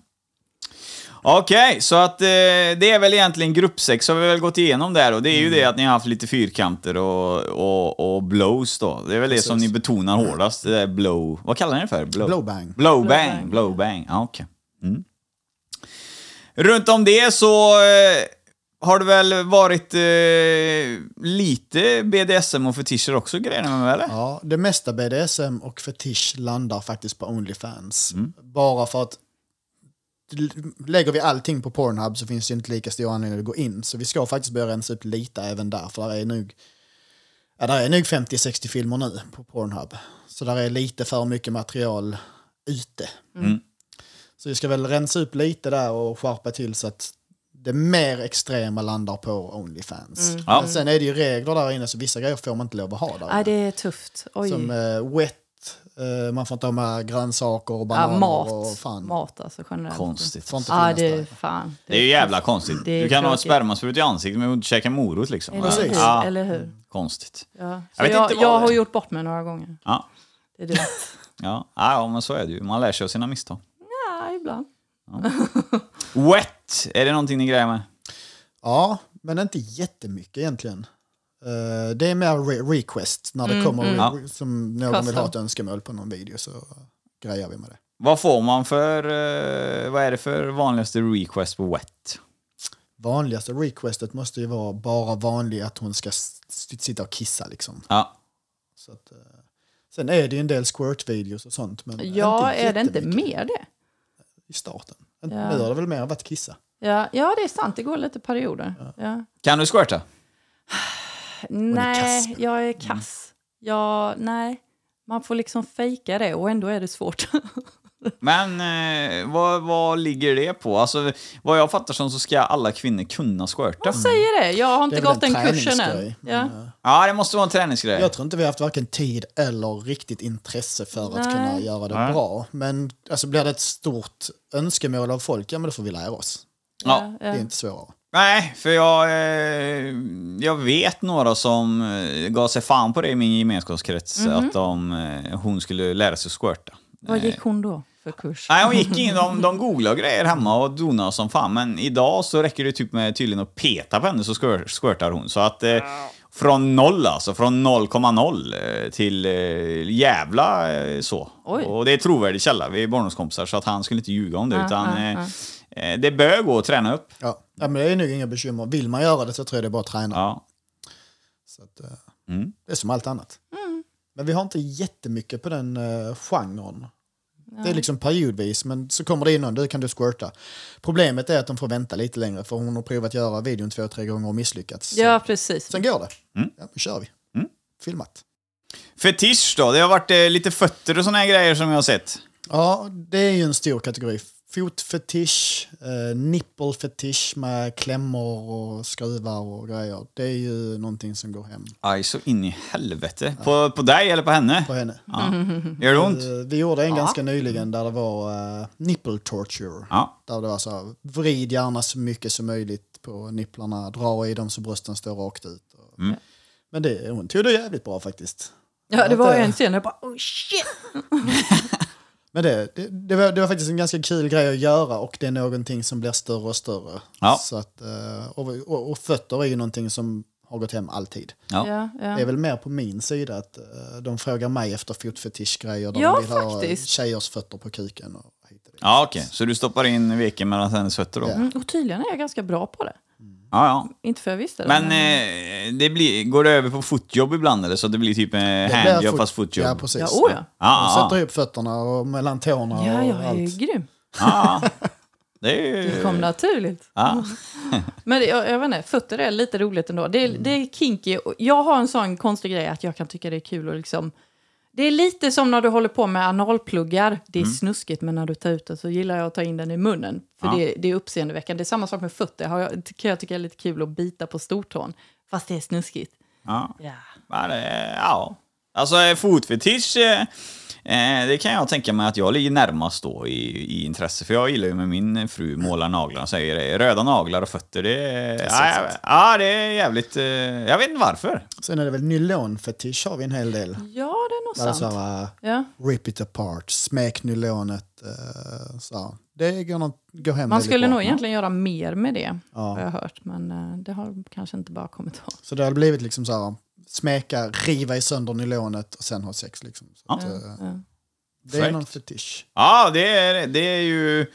Okej, så att eh, det är väl egentligen gruppsex har vi väl gått igenom där och det är ju det att ni har haft lite fyrkanter och, och, och blows då. Det är väl det som ni betonar hårdast, det där blow... Vad kallar ni det för? Blow? Blowbang. Blowbang. Blowbang. Ja okej. Mm. Runt om det så eh, har det väl varit eh, lite BDSM och fetischer också grejerna med eller? Ja, det mesta BDSM och fetisch landar faktiskt på Onlyfans. Mm. Bara för att lägger vi allting på Pornhub så finns det inte lika stor anledning att gå in. Så vi ska faktiskt börja rensa ut lite även där. För där är nog, ja, där är nog 50-60 filmer nu på Pornhub. Så där är lite för mycket material ute. Mm. Så vi ska väl rensa upp lite där och skärpa till så att det mer extrema landar på Onlyfans. Ja. Men sen är det ju regler där inne så vissa grejer får man inte lov att ha där. Nej, det är tufft. Oj. Som eh, wet, man får inte ha med grönsaker och ja, bananer mat. och fan. Mat alltså generellt. Konstigt. Får inte Ja, det är fan. Det är ju jävla konstigt. Du kan ha spermasprut i ansiktet men inte käka morot liksom. Eller hur? Ja, Eller hur? konstigt. Ja. Jag vet jag, inte vad jag har gjort bort mig några gånger. Ja. Det är dumt. Ja. ja, men så är det ju. Man lär sig av sina misstag. ja, ibland. Wet, är det någonting ni grejer med? Ja, men inte jättemycket egentligen. Eh, det är mer re- request när det kommer Ja. re- som någon vill Custom. ha ett önskemål på någon video så grejar vi med det. Vad får man för, eh, vad är det för vanligaste request på wet? Vanligaste requestet måste ju vara bara vanlig att hon ska sitta och kissa liksom. Ja. Så att, eh, sen är det ju en del squirt-videos och sånt. Men Ja, är det inte mer det? I starten. Ja. Nu har det väl mer varit kissa. Ja, ja, det är sant. Det går lite perioder. Ja. Kan du squirta? Nej, kass. jag är kass. Ja, nej. Man får liksom fejka det och ändå är det svårt. Men eh, vad, vad ligger det på? Alltså, vad jag fattar som så ska alla kvinnor kunna squirta. Jag säger det. Jag har inte är gått en den kursen än. Ja. eh, Ja, det måste vara en träningsgrej. Jag tror inte vi har haft varken tid eller riktigt intresse för att Nej. kunna göra det Nej. bra. Men alltså, blir det ett stort önskemål av folk, ja men då får vi lära oss. Ja. Det är inte svårare. Nej, för jag, eh, jag vet några som eh, gav sig fan på det i min gemenskapskrets, Mhm. att de, eh, hon skulle lära sig squirta. Vad gick hon då för kurs? Nej, hon gick in, de, de googlade grejer hemma och donade som fan, men idag så räcker det typ med tydligen att peta på henne så squir- squirtar hon. Så att eh, från noll alltså, från 0,0 eh, till eh, jävla eh, så. Oj. Och det är trovärdig källa, vi är barndomskompisar så att han skulle inte ljuga om det. Utan eh, eh, det bör gå att träna upp. Ja. ja, men det är nog inga bekymmer. Vill man göra det så tror jag det är bara att träna. Ja. Så att, eh, Mm. Det är som allt annat. Men vi har inte jättemycket på den uh, genren. Det är liksom periodvis, men så kommer det in någon, du kan du squirta. Problemet är att de får vänta lite längre, för hon har provat göra videon två, tre gånger och misslyckats. Ja, precis. Sen går det. Mm. Ja, nu kör vi. Filmat. Fetisch då? Det har varit eh, lite fötter och såna här grejer som jag har sett. Ja, det är ju en stor kategori. Fotfetisch, eh, nippelfetisch med klämmor och skruvar och grejer. Det är ju någonting som går hem Aj, så in i helvete. På, på dig eller på henne? på henne. Ja. Gör det ont? Eh, Vi gjorde en ganska nyligen där det var uh, nipple torture. Ja. Där det var så här, vrid gärna så mycket som möjligt på nipplarna, dra i dem så brösten står rakt ut. Och, Mm. Men det, hon tog det jävligt bra faktiskt. Ja, det var eh, en scen jag bara oh shit! Men det, det, det, var, det var faktiskt en ganska kul grej att göra och det är någonting som blir större och större. Ja. Så att, eh, och, och, och fötter är ju någonting som har gått hem alltid. Ja. Ja, ja. Det är väl mer på min sida att eh, de frågar mig efter fotfetischgrejer där Ja, de vill ha faktiskt. tjejers fötter på kuken. Och hit och. Ja, okej. Så du stoppar in veken mellan hennes fötter då? Ja, Mm, och tydligen är jag ganska bra på det. Ja. Inte för jag visste det. Men eh, det blir, går det över på footjob ibland eller så? Det blir typ eh, Det blir handjob fot- fast footjob? Ja, precis. Ja, oh ja. Ja, De ja, sätter upp fötterna och mellan tårna Ja, och jag är ju allt. grym. ja. Det är ju... Det kom naturligt. Ja. Men det, jag, jag vet inte, fötter är lite roligt ändå. Det är, Mm. det är kinky. Jag har en sån konstig grej att jag kan tycka det är kul att liksom... Det är lite som när du håller på med analpluggar. Det är Mm. snuskigt, men när du tar ut den så gillar jag att ta in den i munnen. För Ja. det, det är uppseendeväckande. Det är samma sak med fötter. Har jag, kan jag tycka är lite kul att bita på stortån. Fast det är snuskigt. Ja. Ja. Det, ja. Alltså eh, fotfetisch, eh, eh, det kan jag tänka mig att jag ligger närmast då i, i intresse. För jag gillar ju med min fru måla naglarna och säger det, röda naglar och fötter, det är... Ja, ja, ja, det är jävligt... Eh, jag vet inte varför. Sen är det väl nylonfetisch har vi en hel del. Ja, det är nog är sant. så här, uh, Ja. rip it apart, smäck nylonet. Uh, så. Det går, nog, går hem Man skulle bra. nog egentligen göra mer med det, Ja. har jag hört. Men eh, det har kanske inte bara kommit av. Så det har blivit liksom så här, smäcka, riva i sönder nylonet och sen ha sex. Liksom. Så att, Ja. Ja. det är någon fetisch. Ja, det är, det är ju...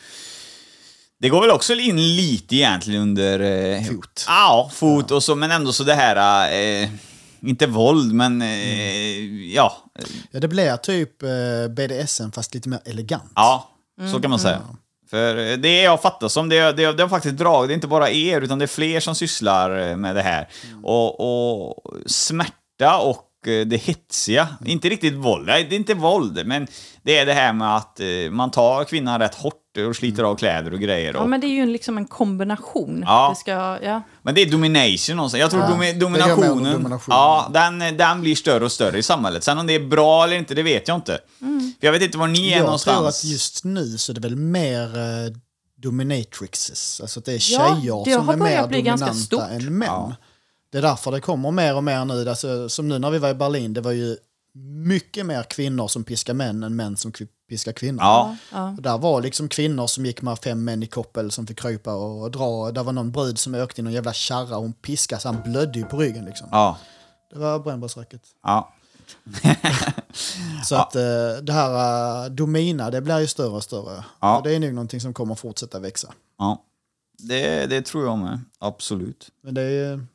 Det går väl också in lite egentligen under... Eh, Fot. Ja, fot och så, men ändå så det här... Eh, inte våld, men eh, ja. Ja, det blir typ uh, BDSM fast lite mer elegant. Ja, så kan man säga. För det jag fattar som, det, det, det har faktiskt dragit, det är inte bara er, utan det är fler som sysslar med det här. Och, och smärta och eh, det hetsiga, inte riktigt våld, det är inte våld, men det är det här med att eh, man tar kvinnan rätt hårt och sliter av kläder och grejer. Ja, Och, men det är ju en, liksom en kombination. Ja. Det ska, ja. men det är domination någonstans. Jag tror Ja, domi, dominationen, om domination. ja, den, den blir större och större i samhället. Sen om det är bra eller inte, det vet jag inte. Mm. För jag vet inte var ni är Jag någonstans. tror att just nu så är det väl mer uh, dominatrixes. Alltså att det är Ja, tjejer det som är mer dominanta än män. Ja. Det är därför det kommer mer och mer nu. Alltså, som nu när vi var i Berlin, det var ju mycket mer kvinnor som piskar män än män som piskar kvinnor. Ja, Och där var liksom kvinnor som gick med fem män i koppel som fick krypa och dra. Där var någon brud som åkte i någon jävla kärra och hon piskade så han blödde ju på ryggen. Liksom. ja, Det var brännbollsracket. ja. Så att eh, det här uh, Domina, det blir ju större och större. Ja. Och det är nog någonting som kommer fortsätta växa. Ja, det, det tror jag med. Absolut. Men det är,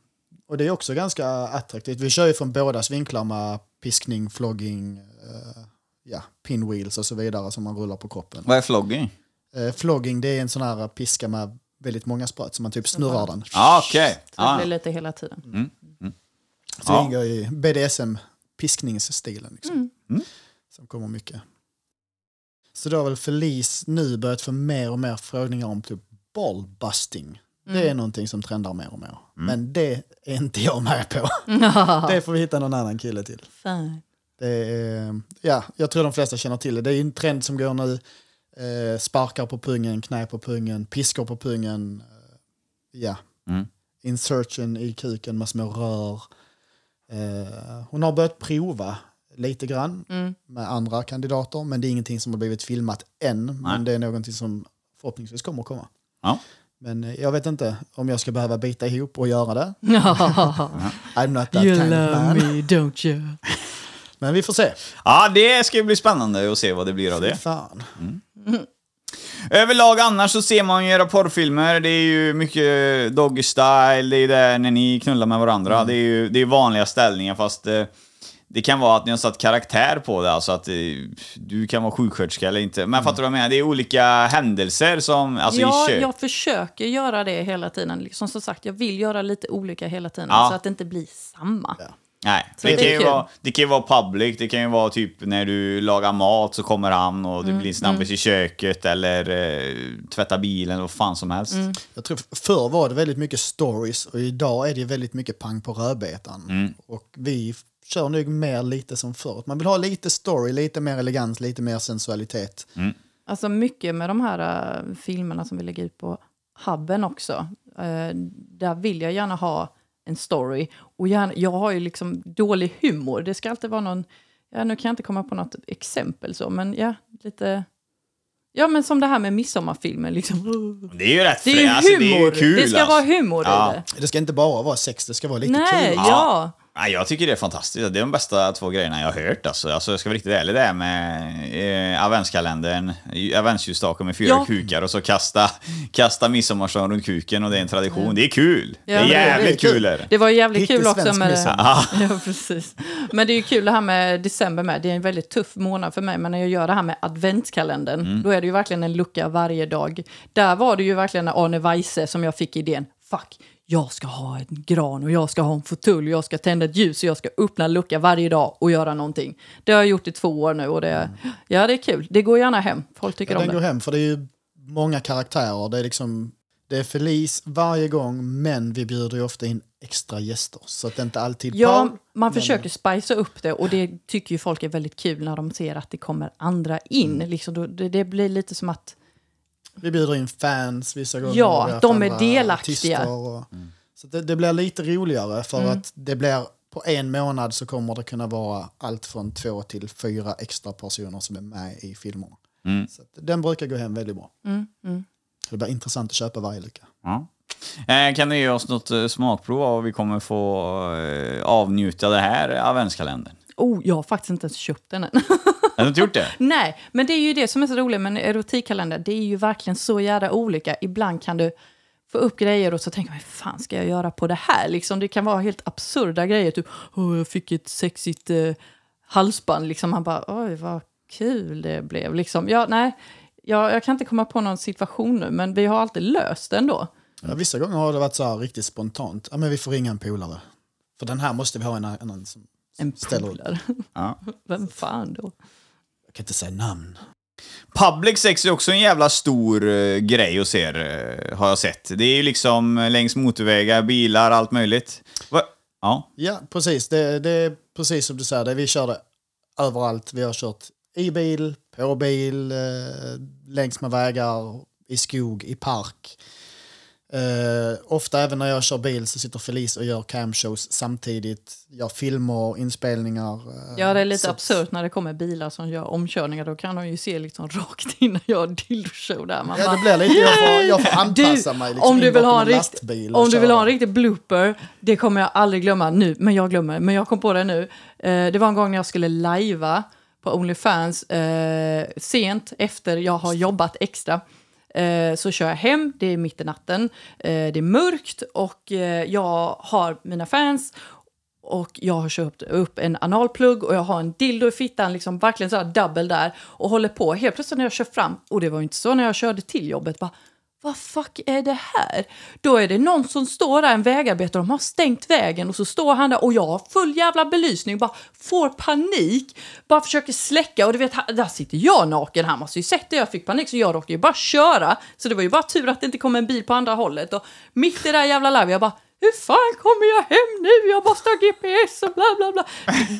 och det är också ganska attraktivt. Vi kör ju från båda vinklar med piskning, flogging, eh, ja, pinwheels och så vidare som man rullar på kroppen. Vad är flogging? Eh, flogging det är en sån här piska med väldigt många spröt som man typ snurrar den. Ja, okej. Så det blir lite hela tiden. Så Ja. det ingår i BDSM-piskningsstilen. Liksom. Mm. Som kommer mycket. Så då har väl Felice nu börjat få mer och mer frågningar om typ ballbusting. Det är någonting som trendar mer och mer. Men det är inte jag med på. det får vi hitta någon annan kille till. Fine. Det är, ja, jag tror de flesta känner till det. Det är en trend som går nu. Eh, sparkar på pungen, knä på pungen, piskor på pungen. Eh, ja. Mm. Insertion i kuken med små rör. Eh, hon har börjat prova lite grann med andra kandidater. Men det är ingenting som har blivit filmat än. Men det är någonting som förhoppningsvis kommer att komma. Ja. Men eh, jag vet inte om jag ska behöva bita ihop och göra det. Ja. I'm not that You kind of man. me, don't you? Men vi får se. ja, det ska bli spännande att se vad det blir av det. Fan. Överlag annars så ser man ju era porrfilmer, det är ju mycket doggy style, det är ju där när ni knullar med varandra. Det är ju det är vanliga ställningar fast eh, det kan vara att ni har satt karaktär på det, alltså att eh, du kan vara sjuksköterska eller inte. Men fattar du vad jag menar? Det är olika händelser som, alltså ja, jag försöker göra det hela tiden. Liksom, som sagt, jag vill göra lite olika hela tiden Ja. så att det inte blir samma. Nej, Så det, det kan ju vara, det kan ju vara public, det kan ju vara typ när du lagar mat så kommer han och det blir snabbis i köket eller eh, tvätta bilen, vad fan som helst. Jag tror förr var det väldigt mycket stories och idag är det väldigt mycket pang på rödbetan. Och vi kör nog mer lite som förr. Man vill ha lite story, lite mer elegans, lite mer sensualitet. Alltså mycket med de här äh, filmerna som vi lägger ut på hubben också. eh, där vill jag gärna ha en story. Och gärna, jag har ju liksom dålig humor. Det ska alltid vara någon... Ja, nu kan jag inte komma på något exempel så, men ja, lite... Ja, men som det här med midsommarfilmen. Liksom. Det är ju rätt Det är ju alltså, det, är kul, det ska alltså. vara humor Ja. i det. Det ska inte bara vara sex, det ska vara lite Nej, kul. ja. Nej, jag tycker det är fantastiskt. Det är de bästa två grejerna jag har hört. Alltså, alltså jag ska vara riktigt ärlig det här med eh, adventskalendern, adventsljusstake med fyra Ja. kukar och så kasta, kasta midsommarsång runt kuken och det är en tradition. Det är kul! Ja, det är men det- det är jävligt kul. kul! det. Det var jävligt kul också med... midsommar. Ja, precis. Men det är ju kul det här med december med. Det är en väldigt tuff månad för mig, men när jag gör det här med adventskalendern, Mm. då är det ju verkligen en lucka varje dag. Där var det ju verkligen när Arne Weise som jag fick idén. Fuck, jag ska ha en gran och jag ska ha en fåtölj, jag ska tända ett ljus och jag ska öppna en lucka varje dag och göra någonting. Det har jag gjort i två år nu och det, ja, det är kul. Det går gärna hem. Folk tycker Ja, om den det. går hem för det är ju många karaktärer. Det är liksom det är Felice varje gång men vi bjuder ju ofta in extra gäster. Så att det inte alltid Ja, Paul, man men- försöker spicea upp det och det tycker ju folk är väldigt kul när de ser att det kommer andra in. Liksom då, det, det blir lite som att Vi bjuder in fans vissa gånger. Ja, de är delaktiga. Och, Så det, det blir lite roligare för Mm. att det blir på en månad så kommer det kunna vara allt från två till fyra extra personer som är med i filmerna. Så att den brukar gå hem väldigt bra. Mm, Det blir intressant att köpa varje lucka. Ja. Eh, Kan du ge oss något eh, smakprov av vad vi kommer få eh, avnjuta det här adventskalendern? Oh, jag har faktiskt inte ens köpt den än. Har du inte gjort det? Nej, men det är ju det som är så roligt med en erotikkalender. Det är ju verkligen så jävla olika. Ibland kan du få upp grejer och så tänker man, vad fan ska jag göra på det här? Liksom, det kan vara helt absurda grejer. Typ, oh, jag fick ett sexigt eh, halsband. Liksom, man bara, oj vad kul det blev. Liksom, ja, nej, jag, jag kan inte komma på någon situation nu, men vi har alltid löst det ändå. Ja, vissa gånger har det varit så här riktigt spontant. Ja, men vi får ringa en polare. För den här måste vi ha en annan som En polare. Ja. Vem fan då? Jag kan inte säga namn. Public sex är också en jävla stor eh, grej att se, eh, har jag sett. Det är ju liksom eh, längs motorvägar, bilar, allt möjligt. Va? Ja. Ja, precis. Det, det är precis som du säger. Det, vi kör det överallt. Vi har kört i bil, på bil, eh, längs med vägar, i skog, i park. Eh, ofta även när jag kör bil så sitter Felice och gör camshows samtidigt. Gör filmer, inspelningar. eh, Ja, det är lite så- absurt när det kommer bilar som gör omkörningar. Då kan de ju se liksom rakt in när jag har dildoshow där. Man Ja, bara, det blir lite, jag får, jag får anpassa Du, mig. Liksom, om du vill ha en, lastbil om du vill ha en riktig blooper, det kommer jag aldrig glömma nu, men jag glömmer. Men jag kom på det nu. Eh, det var en gång när jag skulle lajva på Onlyfans sent efter jag har jobbat extra. Eh, så kör jag hem, det är mitt i natten, eh, det är mörkt och eh, jag har mina fans och jag har köpt upp en analplugg och jag har en dildo i fittan, liksom verkligen så här double där och håller på. Helt plötsligt när jag kör fram, och det var ju inte så när jag körde till jobbet, bara vad fuck är det här? Då är det någon som står där, en vägarbetare, de har stängt vägen och så står han där och jag har full jävla belysning, bara får panik, bara försöker släcka och du vet, där sitter jag naken, han måste ju sett det, jag fick panik så jag råkade ju bara köra. Så det var ju bara tur att det inte kom en bil på andra hållet och mitt i det där jävla live, jag bara hur fan kommer jag hem nu? Jag måste ha GPS och bla bla bla.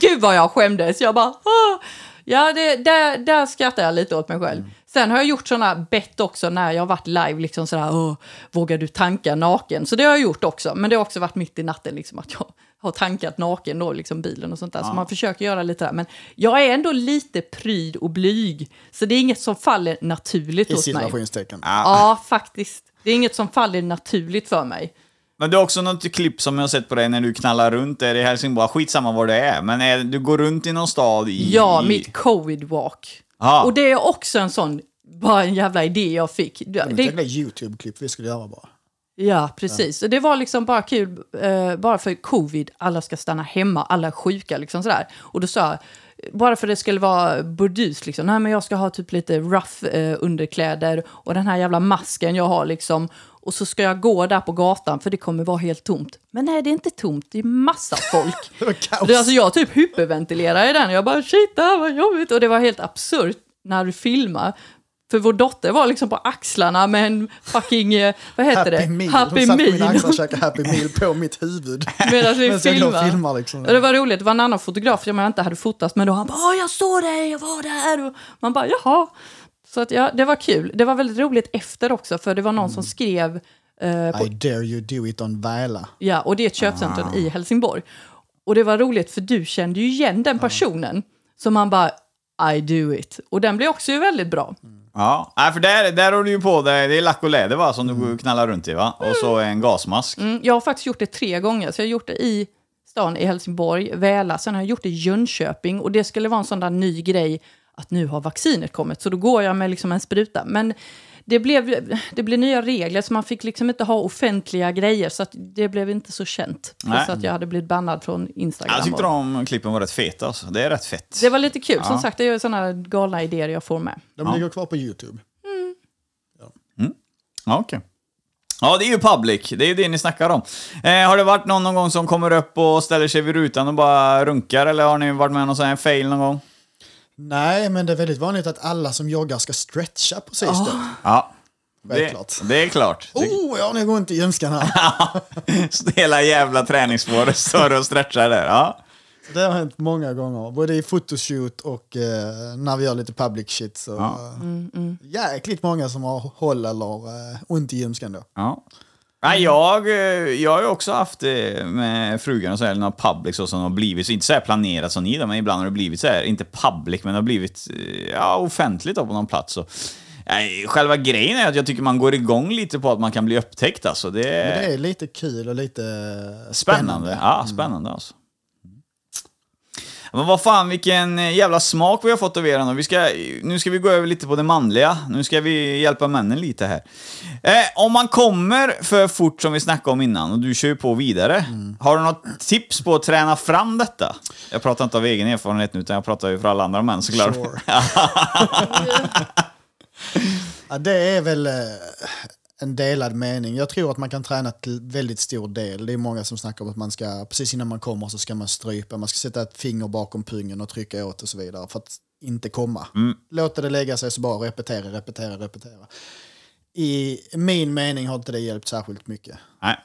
Gud vad jag skämdes. Jag bara, Åh. Ja, det, där, där skrattar jag lite åt mig själv. Sen har jag gjort sådana bett också när jag har varit live, liksom sådär, Åh, vågar du tanka naken? Så det har jag gjort också, men det har också varit mitt i natten, liksom att jag har tankat naken då, liksom bilen och sånt där. Så man försöker göra lite där. Men jag är ändå lite pryd och blyg, så det är inget som faller naturligt I hos mig. situationstecken. Ja, faktiskt. Det är inget som faller naturligt för mig. Men det är också något klipp som jag har sett på dig när du knallar runt där i Helsingborg. Skitsamma var det är, men är, du går runt i någon stad i... Ja, i... mitt covid Ja. Och det är också en sån bara en jävla idé jag fick. Det var ett Det, YouTube-klipp vi skulle göra bara. ja, precis. Och det var liksom bara kul, eh, bara för covid, alla ska stanna hemma, alla är sjuka liksom sådär. Och då sa jag, bara för det skulle vara burdust liksom, nej men jag ska ha typ lite rough eh, underkläder och den här jävla masken jag har liksom. Och så ska jag gå där på gatan för det kommer vara helt tomt. Men nej, det är inte tomt, det är massa folk. Det var kaos. Det, alltså jag typ hyperventilerar i den. Jag bara shit, det här var jobbigt. Och det var helt absurt när du filmar. För vår dotter var liksom på axlarna med en fucking, eh, vad heter Happy det? meal. Happy Hon satt på mina meal. axlar och käkade Happy meal på mitt huvud. Medan vi Medan och filmar. filmar liksom. Och det var roligt, det var en annan fotograf som jag inte hade fotat men då han bara jag såg dig, jag var där. Och man bara jaha. Så att ja, det var kul. Det var väldigt roligt efter också för det var någon Mm. som skrev eh, på I dare you do it on Väla. Ja, och det är ett köpcentrum Ah. i Helsingborg. Och det var roligt för du kände ju igen den personen. Så man bara, I do it. Och den blir också ju väldigt bra. Ja, Nej, för där, där har du ju på dig, det är lack och läder va, som du knallar runt i va? Och så en gasmask. Mm, jag har faktiskt gjort det tre gånger. Så jag har gjort det i stan i Helsingborg, Väla, sen har jag gjort det i Jönköping. Och det skulle vara en sån där ny grej att nu har vaccinet kommit. Så då går jag med liksom en spruta. Men det blev, det blev nya regler så man fick liksom inte ha offentliga grejer. Så att det blev inte så känt. Nej. Plus att jag hade blivit bannad från Instagram. Jag tyckte och- de klippen var rätt feta alltså. Det är rätt fett. Det var lite kul. Som Ja. sagt, det är ju sådana galna idéer jag får med. De ligger kvar på YouTube. Ja, okej. Ja, det är ju public. Det är ju det ni snackar om. Eh, har det varit någon, någon gång som kommer upp och ställer sig vid rutan och bara runkar? Eller har ni varit med om någon sån här fail någon gång? Nej, men det är väldigt vanligt att alla som joggar ska stretcha precis då. Ja. Det, det är klart. Oh, ja, nu går inte ljumskan här. hela jävla träningsspåret står och stretchar där. Ja. Det har hänt många gånger, både i photoshoot och eh, när vi gör lite public shit. Så, Ja. eh, Jäkligt många som har håll eller eh, ont i ljumsken då. Ja. Nej, jag, eh, jag har ju också haft det med frugan och så här, några public så som har blivit, så inte så här planerat som ni då, men ibland har det blivit så här, inte public, men det har blivit eh, ja, offentligt då på någon plats. Så, nej, själva grejen är att jag tycker man går igång lite på att man kan bli upptäckt alltså. Det är, det är lite kul och lite eh, spännande. Ja, spännande alltså. Men vad fan, vilken eh, jävla smak vi har fått av er nu. Vi ska, nu ska vi gå över lite på det manliga. Nu ska vi hjälpa männen lite här. Eh, om man kommer för fort som vi snackade om innan och du kör på vidare. Har du något tips på att träna fram detta? Jag pratar inte av egen erfarenhet nu, utan jag pratar ju för alla andra män såklart. Sure. Ja, det är väl eh, en delad mening. Jag tror att man kan träna till väldigt stor del. Det är många som snackar om att man ska, precis innan man kommer så ska man strypa, man ska sätta ett finger bakom pungen och trycka åt och så vidare för att inte komma. Låta det lägga sig så bara repetera, repetera, repetera. I min mening har inte det hjälpt särskilt mycket. Nej.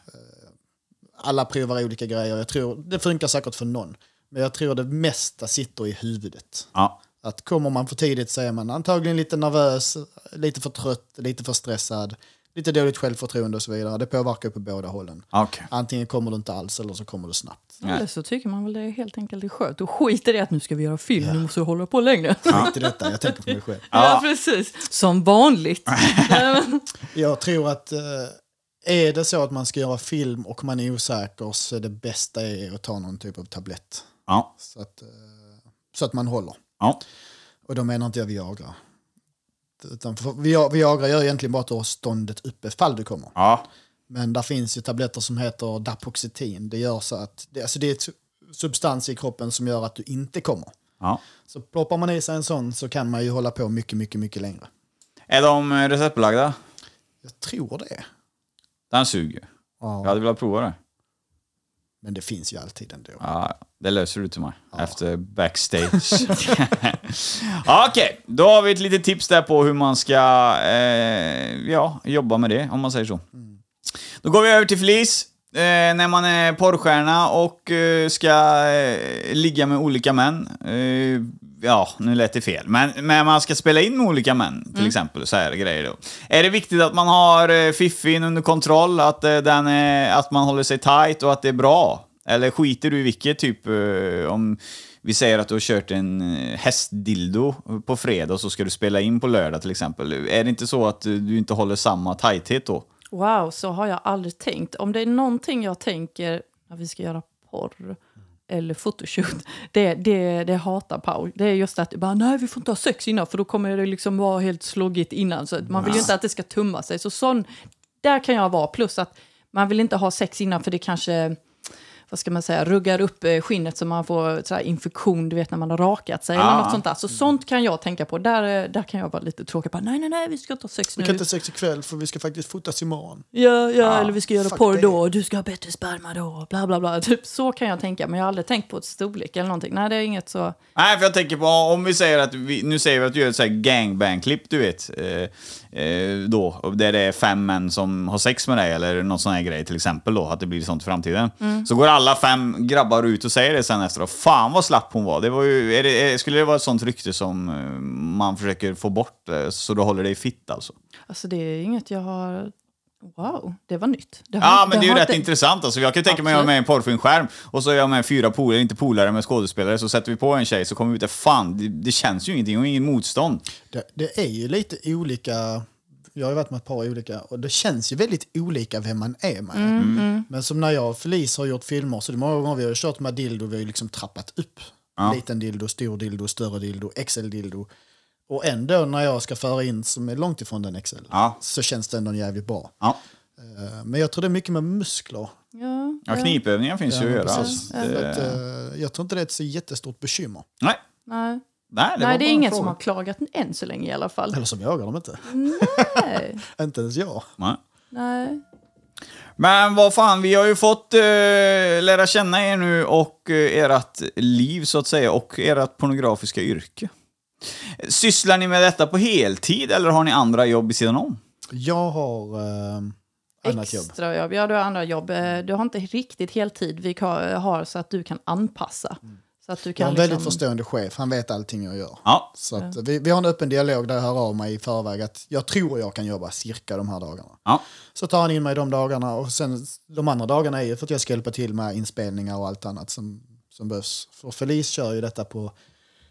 Alla provar olika grejer. Jag tror, det funkar säkert för någon. Men jag tror det mesta sitter i huvudet. Ja. Att kommer man för tidigt så är man antagligen lite nervös, lite för trött, lite för stressad, lite dåligt självförtroende och så vidare. Det påverkar på båda hållen. Okej. Antingen kommer du inte alls eller så kommer du snabbt. Nej. Eller så tycker man väl det är helt enkelt är skönt. Och skit i det att nu ska vi göra film, nu måste vi hålla på längre. Skit i detta, jag tänker på mig själv. Ja, precis. Som vanligt. Jag tror att eh, är det så att man ska göra film och man är osäker så är det bästa är att ta någon typ av tablett. Ja. Så att, eh, så att man håller. Ja. Och då menar inte jag Viagra. Utan för Via- Viagra gör egentligen bara att du har ståndet uppe fall du kommer. Ja. Men där finns ju tabletter som heter Dapoxetin. Det gör så att, det, alltså det är ett substans i kroppen som gör att du inte kommer. ja. Så ploppar man i sig en sån så kan man ju hålla på mycket, mycket, mycket längre. Är de eh, receptbelagda? Jag tror det. Den suger. Ja, Jag hade velat prova det. Men det finns ju alltid ändå. Ja, det löser du till mig efter backstage. ja, Okej, då har vi ett litet tips där på hur man ska eh, ja, jobba med det, om man säger så. Då går vi över till flis. Eh, när man är porrstjärna och eh, ska eh, ligga med olika män. Eh, ja, nu lät det fel. Men, men man ska spela in med olika män, till exempel. Så här grejer då. Är det viktigt att man har eh, fiffin under kontroll, att, eh, den är, att man håller sig tight och att det är bra? Eller skiter du i vilket, typ eh, om vi säger att du har kört en eh, hästdildo på fredag och så ska du spela in på lördag till exempel. Är det inte så att eh, du inte håller samma tighthet då? Wow, så har jag aldrig tänkt. Om det är någonting jag tänker när vi ska göra porr eller photoshoot. Det, det, det hatar Paul. Det är just att bara, nej vi får inte ha sex innan för då kommer det liksom vara helt sloggigt innan. Så man vill ju inte att det ska tumma sig. Så sån, där kan jag vara. Plus att man vill inte ha sex innan för det kanske vad ska man säga, ruggar upp eh, skinnet så man får så infektion, du vet när man har rakat sig eller Ah. något sånt där. Så sånt kan jag tänka på. Där, eh, där kan jag vara lite tråkig. Bara, nej, nej, nej, vi ska inte ha sex Vi nu. kan inte ha sex ikväll för vi ska faktiskt fotas imorgon. Ja, ja eller vi ska göra porr då, och du ska ha bättre sperma då, bla bla bla. Typ så kan jag tänka, men jag har aldrig tänkt på ett storlek eller någonting. Nej, det är inget så... Nej, för jag tänker på om vi säger att vi, nu säger vi att du gör ett så här gangbang-klipp, du vet. Eh, eh, då, där det är fem män som har sex med dig eller någon sån här grej till exempel då, att det blir sånt i framtiden. Så går alla fem grabbar ut och säger det sen efteråt. Fan vad slapp hon var. Det var ju, är det, är, skulle det vara ett sånt rykte som eh, man försöker få bort eh, så du håller dig fitt alltså? Alltså det är inget jag har... Wow, det var nytt. Det har- Ja, men det är ju rätt inte- intressant. Alltså, jag kan tänka mig att jag är med i en porrfilmskärm och så är jag med fyra polare, inte polare, med skådespelare. Så sätter vi på en tjej så kommer vi ut där. Fan, det, det känns ju ingenting och ingen motstånd. Det, det är ju lite olika. Jag har ju varit med ett par olika och det känns ju väldigt olika vem man är med. Mm, Men som när jag och Felice har gjort filmer så det är många gånger vi har kört med dildo, vi har ju liksom trappat upp. Liten dildo, stor dildo, större dildo, XL-dildo. Och ändå när jag ska föra in som är långt ifrån den XL Ja. så känns det ändå jävligt bra. Ja. Eh, Men jag tror det är mycket med muskler. Ja, Ja, knipövningar finns ju att göra. Alltså. Att, jag tror inte det är ett så jättestort bekymmer. nej, nej. Nej, det, Nej, det är ingen fråga. som har klagat än så länge i alla fall. Eller så vågar de inte. Nej. inte ens jag. Nej. Nej. Men vad fan, vi har ju fått eh, lära känna er nu och eh, ert liv så att säga och ert pornografiska yrke. Sysslar ni med detta på heltid eller har ni andra jobb i sidan om? Jag har eh, annat jobb. Extra jobb. Ja, du har andra jobb. Eh, Du har inte riktigt heltid vi har så att du kan anpassa. Så att du Jag kan har en väldigt liksom- förstående chef, han vet allting jag gör. Ja. Så att vi, vi har en öppen dialog där jag hör av mig i förväg att jag tror jag kan jobba cirka de här dagarna. Ja. Så tar han in mig de dagarna och sen de andra dagarna är ju för att jag ska hjälpa till med inspelningar och allt annat som, som behövs. För Felice kör ju detta på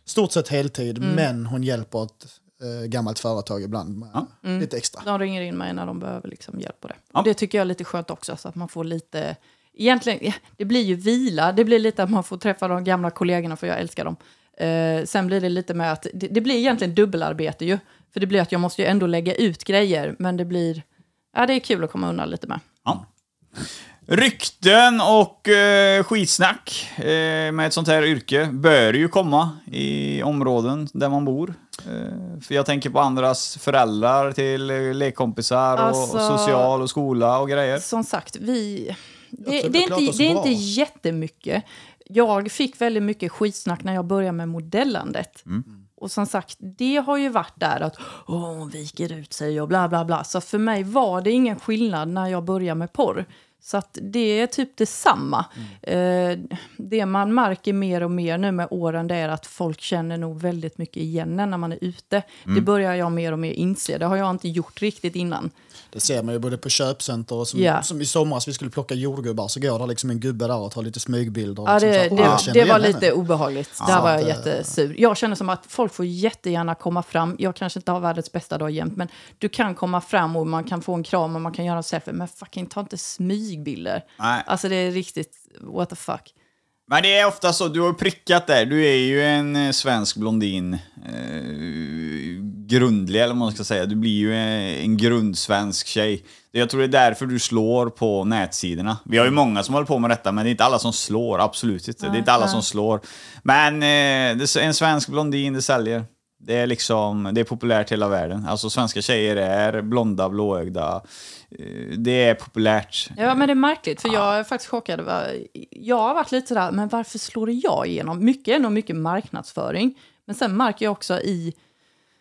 stort sett heltid Mm. men hon hjälper ett eh, gammalt företag ibland med Mm. lite extra. De ringer in mig när de behöver liksom hjälp på det. Ja. Och det tycker jag är lite skönt också, så att man får lite... Egentligen, det blir ju vila, det blir lite att man får träffa de gamla kollegorna, för jag älskar dem. Eh, sen blir det lite med att, det, det blir egentligen dubbelarbete ju. För det blir att jag måste ju ändå lägga ut grejer, men det blir... Ja, det är kul att komma undan lite med. Ja. Rykten och eh, skitsnack eh, med ett sånt här yrke bör ju komma i områden där man bor. Eh, för jag tänker på andras föräldrar till eh, lekkompisar Alltså- och social och skola och grejer. Som sagt, vi... Det, det, är inte, det är inte jättemycket. Jag fick väldigt mycket skitsnack när jag började med modellandet. Och som sagt, det har ju varit där att Åh, hon viker ut sig och bla bla bla. Så för mig var det ingen skillnad när jag började med porr. Så att det är typ detsamma. Eh, det man märker mer och mer nu med åren det är att folk känner nog väldigt mycket igen en när man är ute. Det börjar jag mer och mer inse. Det har jag inte gjort riktigt innan. Det ser man ju både på köpcenter och som, Ja. som i somras vi skulle plocka jordgubbar så går det liksom en gubbe där och tar lite smygbilder. Ja, liksom det, här, det, "Åh, jag känner det var lite henne." obehagligt. Där var jag jättesur. Jag känner som att folk får jättegärna komma fram. Jag kanske inte har världens bästa dag jämt, men du kan komma fram och man kan få en kram och man kan göra en selfie. Men fucking ta inte smygbilder. Nej. Alltså det är riktigt, what the fuck. Men det är ofta så, du har prickat där. Du är ju en eh, svensk blondin. Eh, grundlig, eller vad man ska säga. Du blir ju en, en grundsvensk tjej. Jag tror det är därför du slår på nätsidorna. Vi har ju många som håller på med detta, men det är inte alla som slår. Absolut inte. Det är inte alla som slår. Men eh, en svensk blondin, det säljer. Det är liksom, det är populärt i hela världen. Alltså svenska tjejer är blonda, blåögda. Eh, Det är populärt. Ja, men det är märkligt, för jag är faktiskt chockad. Jag har varit lite sådär, men varför slår jag igenom? Mycket är nog mycket marknadsföring. Men sen märker jag också i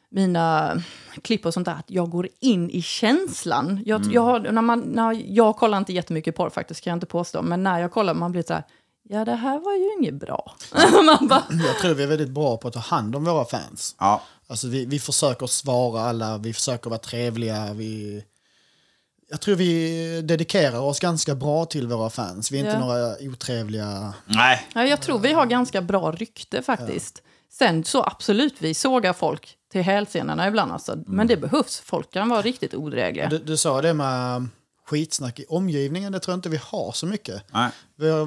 mina klipp och sånt där att jag går in i känslan. Jag, jag, har- när man, när, jag kollar inte jättemycket porr faktiskt, kan jag inte påstå. Men när jag kollar, man blir så här, ja det här var ju inget bra. man bara, Jag tror vi är väldigt bra på att ta hand om våra fans. Ja. Alltså vi, vi försöker svara alla, vi försöker vara trevliga. Vi... Jag tror vi dedikerar oss ganska bra till våra fans. Vi är inte Ja. några otrevliga... Nej, ja, jag tror vi har ganska bra rykte faktiskt. Sen så absolut, vi sågar folk till hälsenorna ibland. Alltså. Men det behövs, folk kan vara riktigt odrägliga. Du, du sa det med skitsnack i omgivningen, det tror jag inte vi har så mycket. nej. Vi har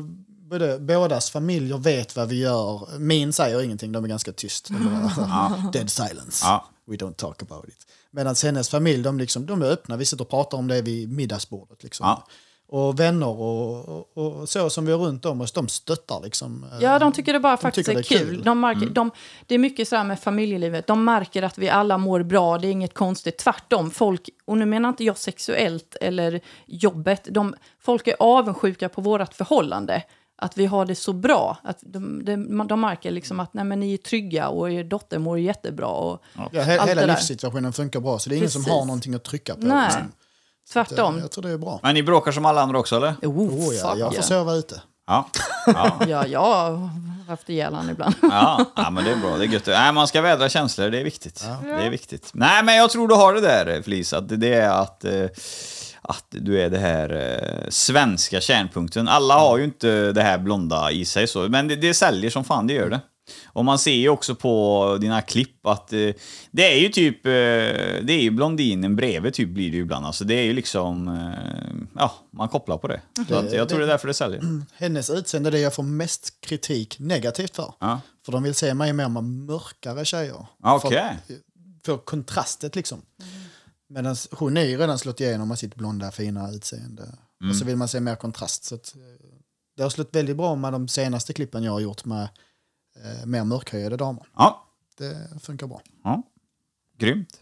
både, bådas familjer vet vad vi gör. Min säger ingenting, de är ganska tyst. Bara, Dead silence. Ja. We don't talk about it. Medan hennes familj, de, liksom, de är öppna. Vi sitter och pratar om det vid middagsbordet. Liksom. Ja. Och vänner och, och, och så som vi har runt om oss, de stöttar liksom. eh, Ja, de tycker det bara faktiskt tycker är det är kul. kul. De märker, de, det är mycket så här med familjelivet. De märker att vi alla mår bra, det är inget konstigt. Tvärtom, folk, och nu menar inte jag sexuellt eller jobbet, de, folk är avundsjuka på vårt förhållande. Att vi har det så bra. Att de, de, de märker liksom att nej, men ni är trygga och er dotter mår jättebra. Och Ja, he, allt hela det där. livssituationen funkar bra, så det är ingen som Precis. har någonting att trycka på. Nej, liksom. tvärtom. Jag tror det är bra. Men ni bråkar som alla andra också eller? Oh, Oh, ja, fuck jag får yeah. sova ute. Ja. Ja. Ja, jag har haft ihjäl han ibland. Ja, ja, men det är bra. Det är gött. Nej, man ska vädra känslor, det är viktigt. Det är viktigt. Nej, men jag tror du har det där, Felicia. Att det är att, eh, att du är det här eh, svenska kärnpunkten. Alla har ju inte det här blonda i sig, så, men det, det säljer som fan, det gör det. Och man ser ju också på dina klipp att eh, det är ju typ, eh, det är ju blondinen bredvid typ blir det ju ibland. Alltså det är ju liksom, eh, ja, man kopplar på det. Så att jag tror det är därför det säljer. Hennes utseende är det jag får mest kritik negativt för. Ja. För de vill se mig mer med mörkare tjejer. Okej. För, för kontrastet liksom. Medan hon är ju redan slått igenom med sitt blonda fina utseende. Och så vill man se mer kontrast. Så att, eh, det har slått väldigt bra med de senaste klippen jag har gjort med eh, mer mörkhyade damer. Ja, Det funkar bra. Ja, grymt.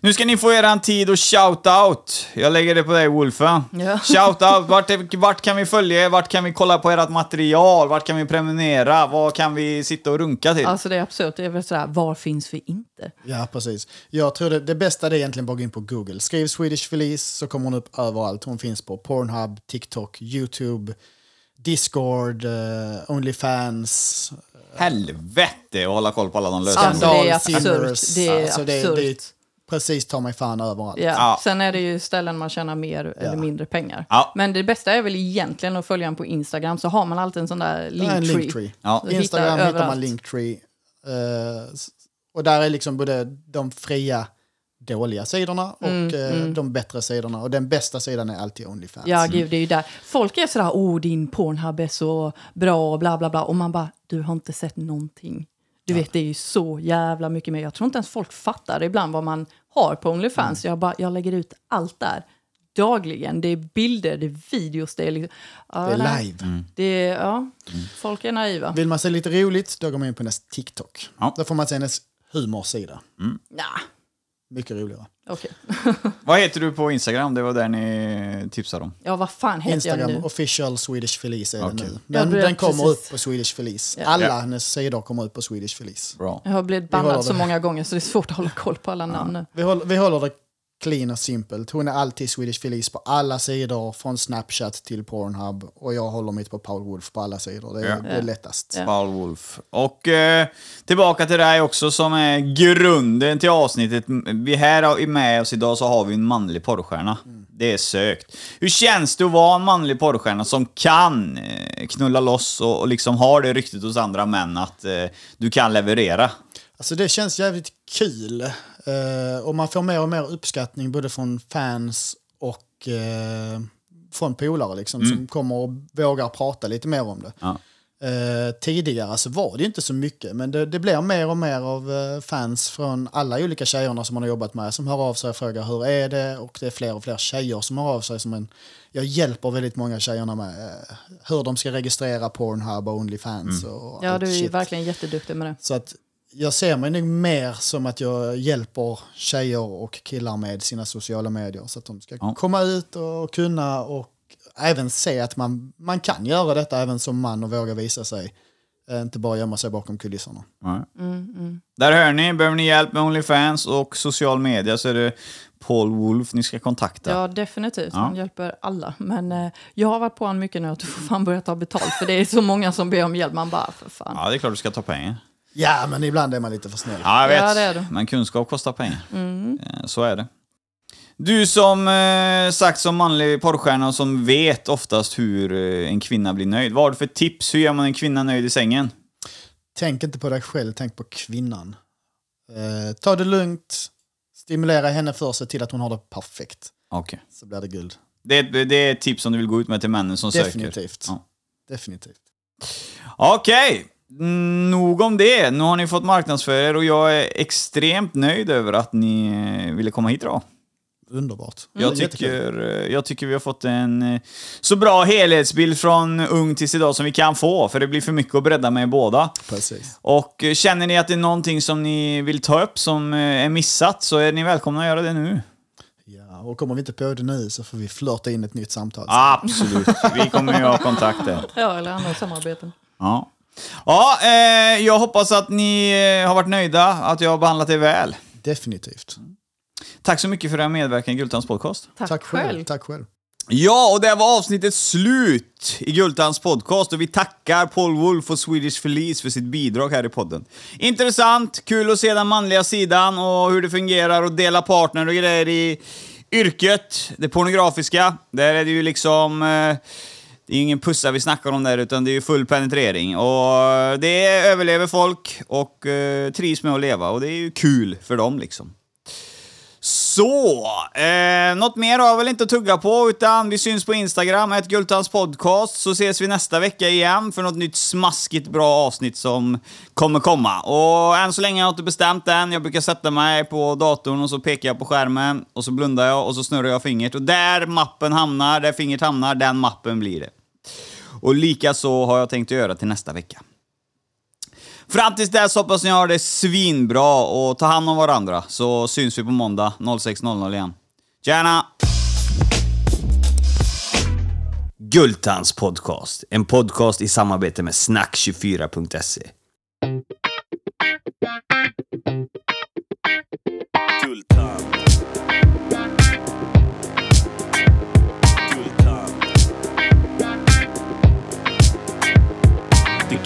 Nu ska ni få er en tid och shout-out. Jag lägger det på dig, Wolfe. Ja. Shout-out. Vart, vart kan vi följa er? Vart kan vi kolla på ert material? Vart kan vi prenumerera? Vad kan vi sitta och runka till? Alltså det är absurt. Det är väl sådär, var finns vi inte? Ja, precis. Jag tror det, det bästa är egentligen bara att gå in på Google. Skriv Swedish Felice så kommer hon upp överallt. Hon finns på Pornhub, TikTok, YouTube, Discord, uh, Onlyfans. Helvete att hålla koll på alla de lösa Alltså, det är absurt. Det är Alltså, det, absurt. Precis ta mig fan överallt. Ja. Ja. Sen är det ju ställen man tjänar mer eller mindre pengar. Ja. Men det bästa är väl egentligen att följa en på Instagram så har man alltid en sån där är en linktree. linktree. Ja. Instagram hittar, man överallt. linktree. S- och där är liksom både de fria dåliga sidorna och Mm, eh, de bättre sidorna. Och den bästa sidan är alltid Onlyfans. Ja, gud, det är ju där. Folk är sådär, åh, din Pornhub är så bra och bla bla bla. Och man bara, du har inte sett någonting. Du vet, det är ju så jävla mycket mer. Jag tror inte ens folk fattar ibland vad man har på Onlyfans. Jag, bara, jag lägger ut allt där. Dagligen. Det är bilder, det är videos, det är liksom... Ja, Det är nej. live. Det är, ja, folk är naiva. Vill man se lite roligt, då går man in på hennes TikTok. Ja. Då får man se hennes humorsida. Ja, Mycket roligare. Okej. Vad heter du på Instagram? Det var där ni tipsade om. Ja, vad fan heter jag Instagram nu? official Swedish Felice är det Okej. nu. Ja, Men det- den kommer precis. upp på Swedish Felice. Ja. Alla Ja. hennes sidor kommer upp på Swedish Felice. Bra. Jag har blivit håller bannad så det. många gånger så det är svårt att hålla koll på alla namn nu. Vi håller, vi håller det clean och simpelt. Hon är alltid Swedish Felice på alla sidor, från Snapchat till Pornhub. Och jag håller mitt på Paul Wolf på alla sidor. Det är, Ja. det är lättast. Ja. Paul Wolf. Och eh, tillbaka till dig också som är grunden till avsnittet. Vi här med oss idag så har vi en manlig porrstjärna. Det är sökt. Hur känns det att vara en manlig porrstjärna som kan eh, knulla loss och, och liksom har det ryktet hos andra män att eh, du kan leverera? Alltså det känns jävligt kul. Eh, och man får mer och mer uppskattning både från fans och eh, från polare liksom, som kommer och vågar prata lite mer om det. Ja. Eh, tidigare så var det inte så mycket, men det, det blir mer och mer av eh, fans från alla olika tjejerna som man har jobbat med som hör av sig och frågar hur är det och det är fler och fler tjejer som hör av sig. Som en, jag hjälper väldigt många tjejerna med eh, hur de ska registrera Pornhub och Onlyfans. Och Ja, du är shit. verkligen jätteduktig med det. Så att jag ser mig nog mer som att jag hjälper tjejer och killar med sina sociala medier så att de ska Ja. komma ut och kunna och även se att man, man kan göra detta även som man och våga visa sig. Eh, Inte bara gömma sig bakom kulisserna. Nej. Där hör ni, behöver ni hjälp med Onlyfans och social media så är det Paul Wolf ni ska kontakta. Ja, definitivt. Ja. Han hjälper alla. Men eh, jag har varit på honom mycket nu att du får fan börja ta betalt. För det är så många som ber om hjälp. Man bara, för fan. Ja, det är klart du ska ta pengar. Ja, men ibland är man lite för snäll. Ja, jag vet. Ja, det är det. Men kunskap kostar pengar. Eh, Så är det. Du som eh, sagt som manlig porrstjärna och som vet oftast hur eh, en kvinna blir nöjd. Vad har du för tips? Hur gör man en kvinna nöjd i sängen? Tänk inte på dig själv, tänk på kvinnan. Eh, ta det lugnt, stimulera henne för sig till att hon har det perfekt. Okej. Så blir det guld. Det, är- det är ett tips som du vill gå ut med till männen som söker. Definitivt. Ja. Definitivt. Okej, mm, nog om det. Nu har ni fått marknadsföra er och jag är extremt nöjd över att ni eh, ville komma hit idag. Underbart. Jag Jättekul. tycker, eh, jag tycker vi har fått en eh, så bra helhetsbild från ung tills idag som vi kan få, för det blir för mycket att bredda med båda. Precis. Och känner ni att det är någonting som ni vill ta upp som är missat så är ni välkomna att göra det nu. Ja, och kommer vi inte på det nu så får vi flörta in ett nytt samtal. Absolut, vi kommer ju ha kontakter. Ja, eller andra samarbeten. Ja, ja eh, jag hoppas att ni eh, har varit nöjda, att jag har behandlat er väl. Definitivt. Tack så mycket för er medverkan i Gultans podcast. Tack, Tack själv. själv. Tack själv. Ja, och det var avsnittet slut i Gultans podcast och vi tackar Paul Wolf och Swedish Felice för sitt bidrag här i podden. Intressant, kul att se den manliga sidan och hur det fungerar och dela partner och grejer i yrket, det pornografiska. Där är det ju liksom... Eh, det är ju ingen pussa vi snackar om där, utan det är ju full penetrering. Och det överlever folk och eh, trivs med att leva och det är ju kul för dem liksom. Så, eh, något mer har jag väl inte att tugga på, utan vi syns på Instagram, ett Gultans podcast, så ses vi nästa vecka igen för något nytt smaskigt bra avsnitt som kommer komma. Och än så länge har jag inte bestämt än, jag brukar sätta mig på datorn och så pekar jag på skärmen, och så blundar jag och så snurrar jag fingret. Och där mappen hamnar, där fingret hamnar, den mappen blir det. Och lika så har jag tänkt att göra till nästa vecka. Fram tills dess hoppas ni har det svinbra och ta hand om varandra så syns vi på måndag 06.00 igen. Tjena! Gultans podcast, en podcast i samarbete med snack24.se.